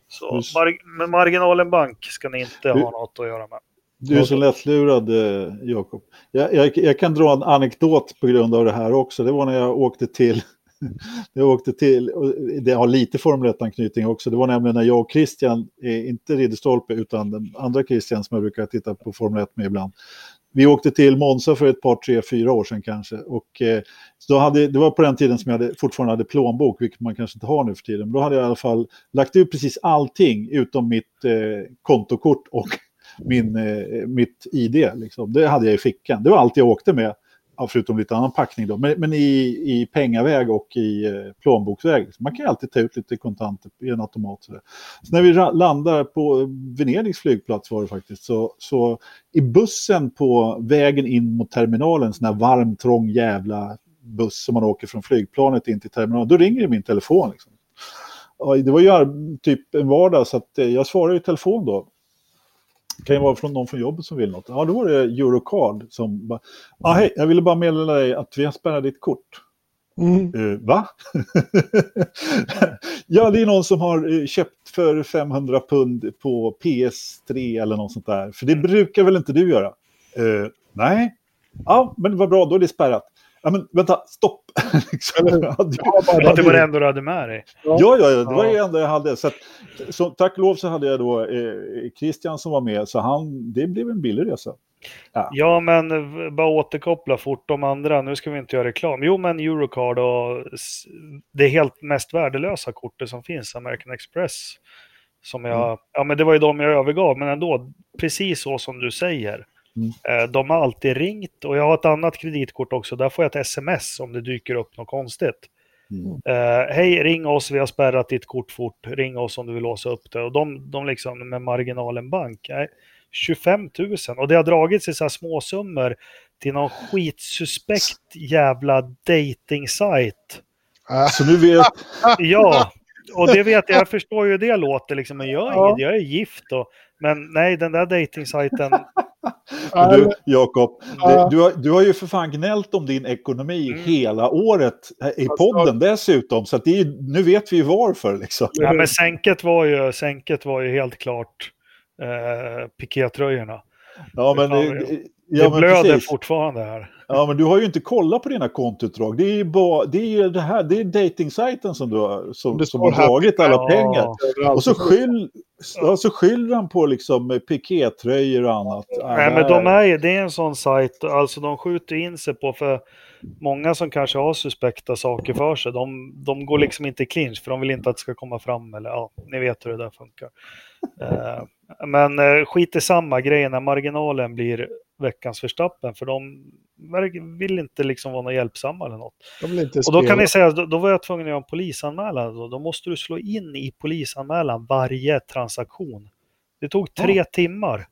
Så mar marginalen bank ska ni inte ha något att göra med. Du är så lättlurad, eh, Jakob. Jag, jag, jag, kan dra en anekdot på grund av det här också. Det var när jag åkte till jag åkte till, det har lite Formel 1-anknytning också, det var nämligen när jag och Christian, inte Ridderstolpe utan den andra Christian som jag brukar titta på Formel 1 med ibland, vi åkte till Monza för ett par, tre, fyra år sedan kanske. Och, eh, då hade, det var på den tiden som jag hade, fortfarande hade plånbok, vilket man kanske inte har nu för tiden. Men då hade jag i alla fall lagt ut precis allting utom mitt eh, kontokort och min, eh, mitt ID. Liksom. Det hade jag i fickan. Det var allt jag åkte med förutom lite annan packning då, men, men i, i pengaväg och i eh, plånboksväg. Liksom. Man kan ju alltid ta ut lite kontanter i en automat. Så, så när vi landar på Venedigs flygplats var det faktiskt, så, så i bussen på vägen in mot terminalen, sån här varm, trång jävla buss som man åker från flygplanet in till terminalen, då ringer det min telefon. Liksom. Det var ju typ en vardag så att eh, jag svarade i telefon då. Det kan ju vara från någon från jobbet som vill något. Ja, då var det Eurocard som bara, ah, hej, jag ville bara meddela dig att vi har spärrat ditt kort. Mm. Uh, va? ja, det är någon som har eh, köpt för 500 pund på PS3 eller något sånt där. För det brukar väl inte du göra? Uh, nej. Ja, men vad bra, då är det spärrat. Ja, men vänta, stopp! liksom. ja, det var det enda du hade med dig. Ja, ja, ja det var det enda jag hade. Så, att, så tack och lov så hade jag då eh, Christian som var med, så han, det blev en billig resa. Ja. ja, men bara återkoppla fort de andra. Nu ska vi inte göra reklam. Jo, men Eurocard och det helt mest värdelösa kortet som finns, American Express. Som jag, mm. ja men det var ju de jag övergav, men ändå, precis så som du säger. Mm. Eh, de har alltid ringt och jag har ett annat kreditkort också. Där får jag ett sms om det dyker upp något konstigt. Mm. Uh, Hej, ring oss, vi har spärrat ditt kort fort. Ring oss om du vill låsa upp det. Och de, de liksom med marginalen bank. Nej, 25 000. Och det har dragits i så här småsummor till någon skitsuspekt jävla dating-sajt. Så nu vet... ja, och det vet jag. Jag förstår ju hur det låter liksom. Men jag är, ja. jag är gift och men nej, den där dejtingsajten... du, Jakob, du, du, har ju för fan gnällt om din ekonomi mm. hela året i podden dessutom. Så att det är, nu vet vi ju varför. Liksom. Ja, men sänket var ju, sänket var ju helt klart eh, pikétröjorna. Ja, men det, det, ja, det blöder precis. fortfarande här. Ja, men du har ju inte kollat på dina kontoutdrag. Det är ju bara, det är det här, det är datingsajten som, du har, som, som har dragit alla ja. pengar. Och så, skyll, ja, så skyller han på liksom pikétröjor och annat. Nej, men de är, det är en sån sajt, alltså de skjuter in sig på, för många som kanske har suspekta saker för sig, de, de går liksom inte i clinch, för de vill inte att det ska komma fram, eller ja, ni vet hur det där funkar. Uh, men uh, skit i samma grejen när marginalen blir veckans förstappen, för de vill inte liksom vara hjälpsamma eller något. och då kan ni säga, då, då var jag tvungen att göra en polisanmälan. Då, då måste du slå in i polisanmälan varje transaktion. Det tog tre ja. timmar.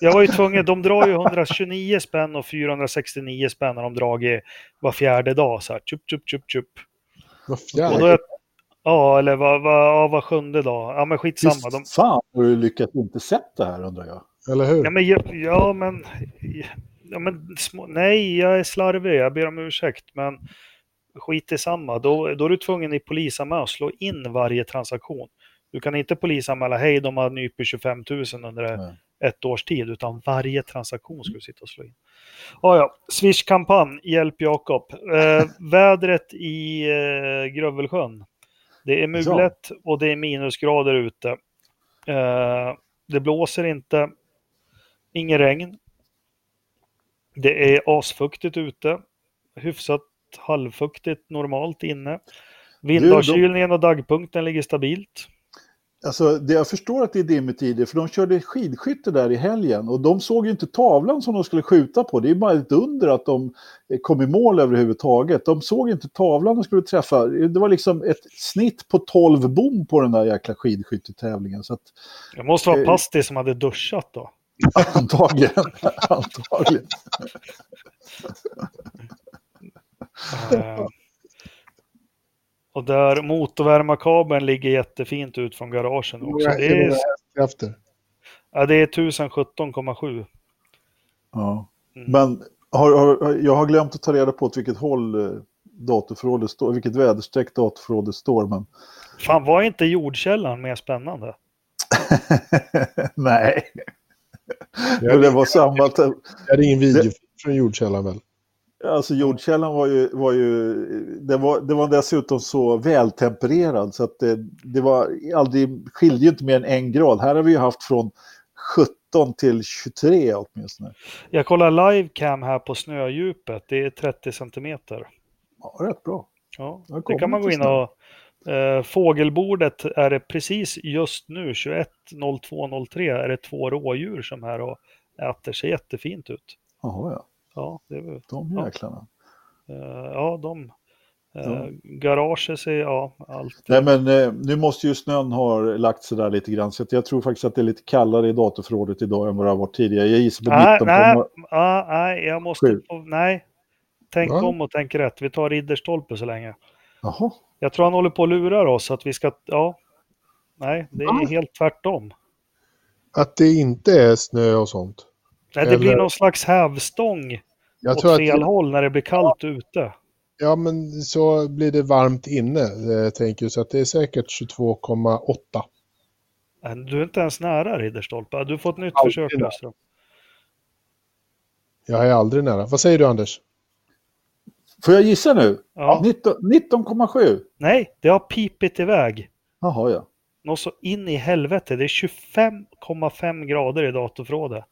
Jag var ju tvungen, de drar ju 129 spänn och 469 spänn när de dragit var fjärde dag. Så här, tjup, tjup, tjup, tjup. Var fjärde? ja, eller var, var, var sjunde dag. Ja, men skitsamma. De... Fan, har du lyckats inte sett det här undrar jag. Eller hur? Ja, men, ja, men ja, men små, nej, jag är slarvig, jag ber om ursäkt, men skit i samma. Då, då är du tvungen i polisanmälan att slå in varje transaktion. Du kan inte polisanmäla, hej, de har nypit 25 000 under nej. ett års tid, utan varje transaktion ska du sitta och slå in. Ah, ja, Swish-kampanj, hjälp Jakob. Eh, vädret i eh, Grövelsjön. Det är mulet ja. och det är minusgrader ute. Eh, det blåser inte, inget regn. Det är asfuktigt ute, hyfsat halvfuktigt normalt inne. Vindavkylningen och dagpunkten ligger stabilt. Alltså, det, jag förstår att det är dimmetider, för de körde skidskytte där i helgen och de såg ju inte tavlan som de skulle skjuta på. Det är bara ett under att de eh, kom i mål överhuvudtaget. De såg inte tavlan de skulle träffa. Det var liksom ett snitt på 12 bom på den där jäkla skidskyttetävlingen. Så att, Det måste vara Eh. Pasti som hade duschat då. antagligen. antagligen. Eh, och där motorvärmarkabeln ligger jättefint ut från garagen också. Det är, ja, det är 1017,7. Ja. Mm. Men har, har, jag har glömt att ta reda på åt vilket håll eh, datorförrådet står, vilket väderstreck datorförrådet står. Men... Fan, var inte jordkällan mer spännande? Nej, men det var samma. Jag hade ingen video från jordkällan väl? Alltså jordkällan var ju, var ju det, var, det var dessutom så vältempererad så att det, det var aldrig, skilde inte mer än en grad. Här har vi ju haft från 17 till 23 åtminstone. Jag kollar livecam här på snödjupet. Det är 30 centimeter. Ja, rätt bra. Ja, det kan man gå in och... Eh, fågelbordet är det precis just nu, 21 02 03, är det två rådjur som här och äter. Ser jättefint ut. Jaha, ja. Ja, det är, De Ja. jäklarna. eh, ja de... Eh, Ja. Garaget ser, ja, allt. Nej, men eh, nu måste ju snön ha lagt sig där lite grann. Så jag tror faktiskt att det är lite kallare i datorförrådet idag än vad det har varit tidigare. Jag gissar på Nej, 19 nej, på... ah, nej, jag måste... Sju. Nej. Tänk Va? om och tänk rätt. Vi tar Ridderstolpe så länge. Jaha. Jag tror han håller på att lura oss att vi ska... Ja. Nej, det är Va? helt tvärtom. Att det inte är snö och sånt. Nej, det blir Eller- någon slags hävstång Jag åt tror fel att, håll när det blir kallt ute. ja men så blir det varmt inne, eh, tänker jag. Så att det är säkert 22,8. Nej, Du är inte ens nära Ridderstolpe. Du får ett nytt Alltid försök nära. Jag är aldrig nära. Vad säger du Anders? Får jag gissa nu? Ja. 19 19,7. Nej, det har pipit iväg. Jaha, ja. Något så in i helvete. Det är 25,5 grader i datorförrådet.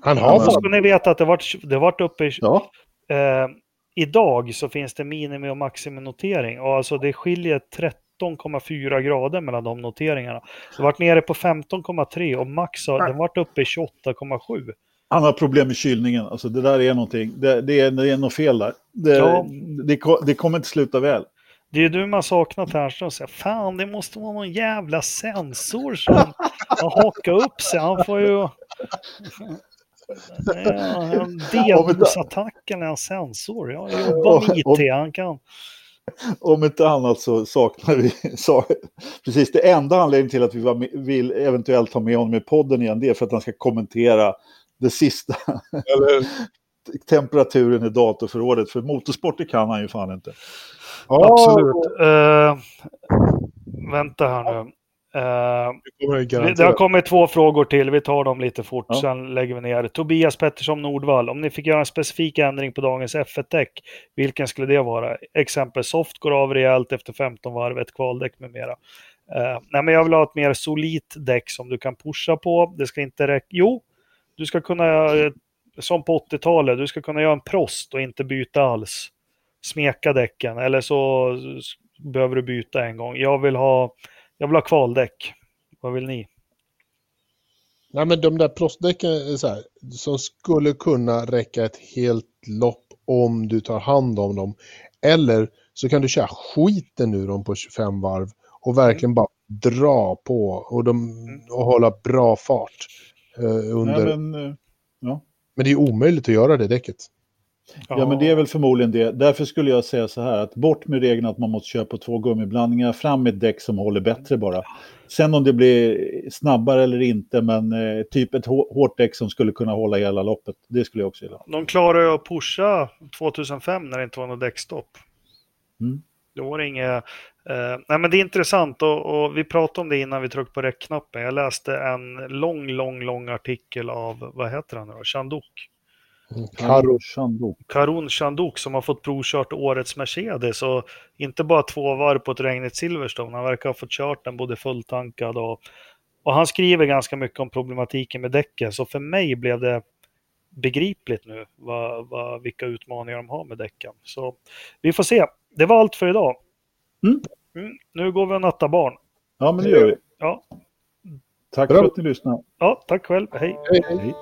Han Ja, har men- Och så fan... ska ni veta att det vart, det vart uppe i... Ja, Eh, idag så finns det minimi och maximinotering. Och alltså det skiljer 13,4 grader mellan de noteringarna. Det vart nere på 15,3 och max har, den vart uppe i 28,7. Han har problem med kylningen. Alltså det där är någonting. Det, det, är, det är något fel där. Det, Ja. det, det kommer inte sluta väl. Det är du man saknar Ternström. säger, Fan, det måste vara någon jävla sensor som har hakat upp sig. Han får ju... Ja, en DDoS-attack eller en sensor. Jag jobbar med IT. Han kan... Om inte annat så saknar vi... Så, precis, det enda anledningen till att vi med, vill eventuellt ha med honom i podden igen, det är för att han ska kommentera det sista. Eller... temperaturen i datorförrådet. För motorsport det kan han ju fan inte. Absolut. Eh, vänta här nu. Eh, Det har kommit två frågor till. Vi tar dem lite fort, Ja. sen lägger vi ner. Tobias Pettersson Nordvall. Om ni fick göra en specifik ändring på dagens F1-däck, vilken skulle det vara? Exempel soft går av rejält efter 15 varv, ett kvaldäck med mera. Eh, nej, men jag vill ha ett mer solitt däck som du kan pusha på. Det ska inte räcka... Jo, du ska kunna, eh, som på 80-talet, du ska kunna göra en prost och inte byta alls. Smeka däcken, eller så behöver du byta en gång. Jag vill ha, jag vill ha kvaldäck. Vad vill ni? Nej, men de där prostdäcken, är så här, som skulle kunna räcka ett helt lopp om du tar hand om dem. Eller så kan du köra skiten ur dem på 25 varv och verkligen bara dra på och, de, och hålla bra fart eh, under. Nej, men... men, eh, ja. det är omöjligt att göra det däcket. Ja, men det är väl förmodligen det. Därför skulle jag säga så här att bort med regeln att man måste köpa två gummiblandningar, fram med ett däck som håller bättre bara. Sen om det blir snabbare eller inte, men eh, typ ett hå- hårt däck som skulle kunna hålla hela loppet, det skulle jag också gilla. De klarar ju att pusha 2005 när det inte var något däckstopp. Mm. Då var det inget... Eh, nej men det är intressant och, och vi pratade om det innan vi tryckte på räckknappen. Jag läste en lång, lång, lång artikel av, vad heter han nu då? Chandok. Karo. Chandok. Karun Chandok som har fått provkört årets Mercedes och inte bara två varv på ett regnigt Silverstone. Han verkar ha fått kört den både fulltankad och, och han skriver ganska mycket om problematiken med däcken. Så för mig blev det begripligt nu vad, vad, vilka utmaningar de har med däcken. Så vi får se. Det var allt för idag. Mm. Mm, nu går vi och nattar barn. Ja, men det gör vi. Ja, Tack Bra. för att ni lyssnade. ja tack själv. Hej. Hej, hej.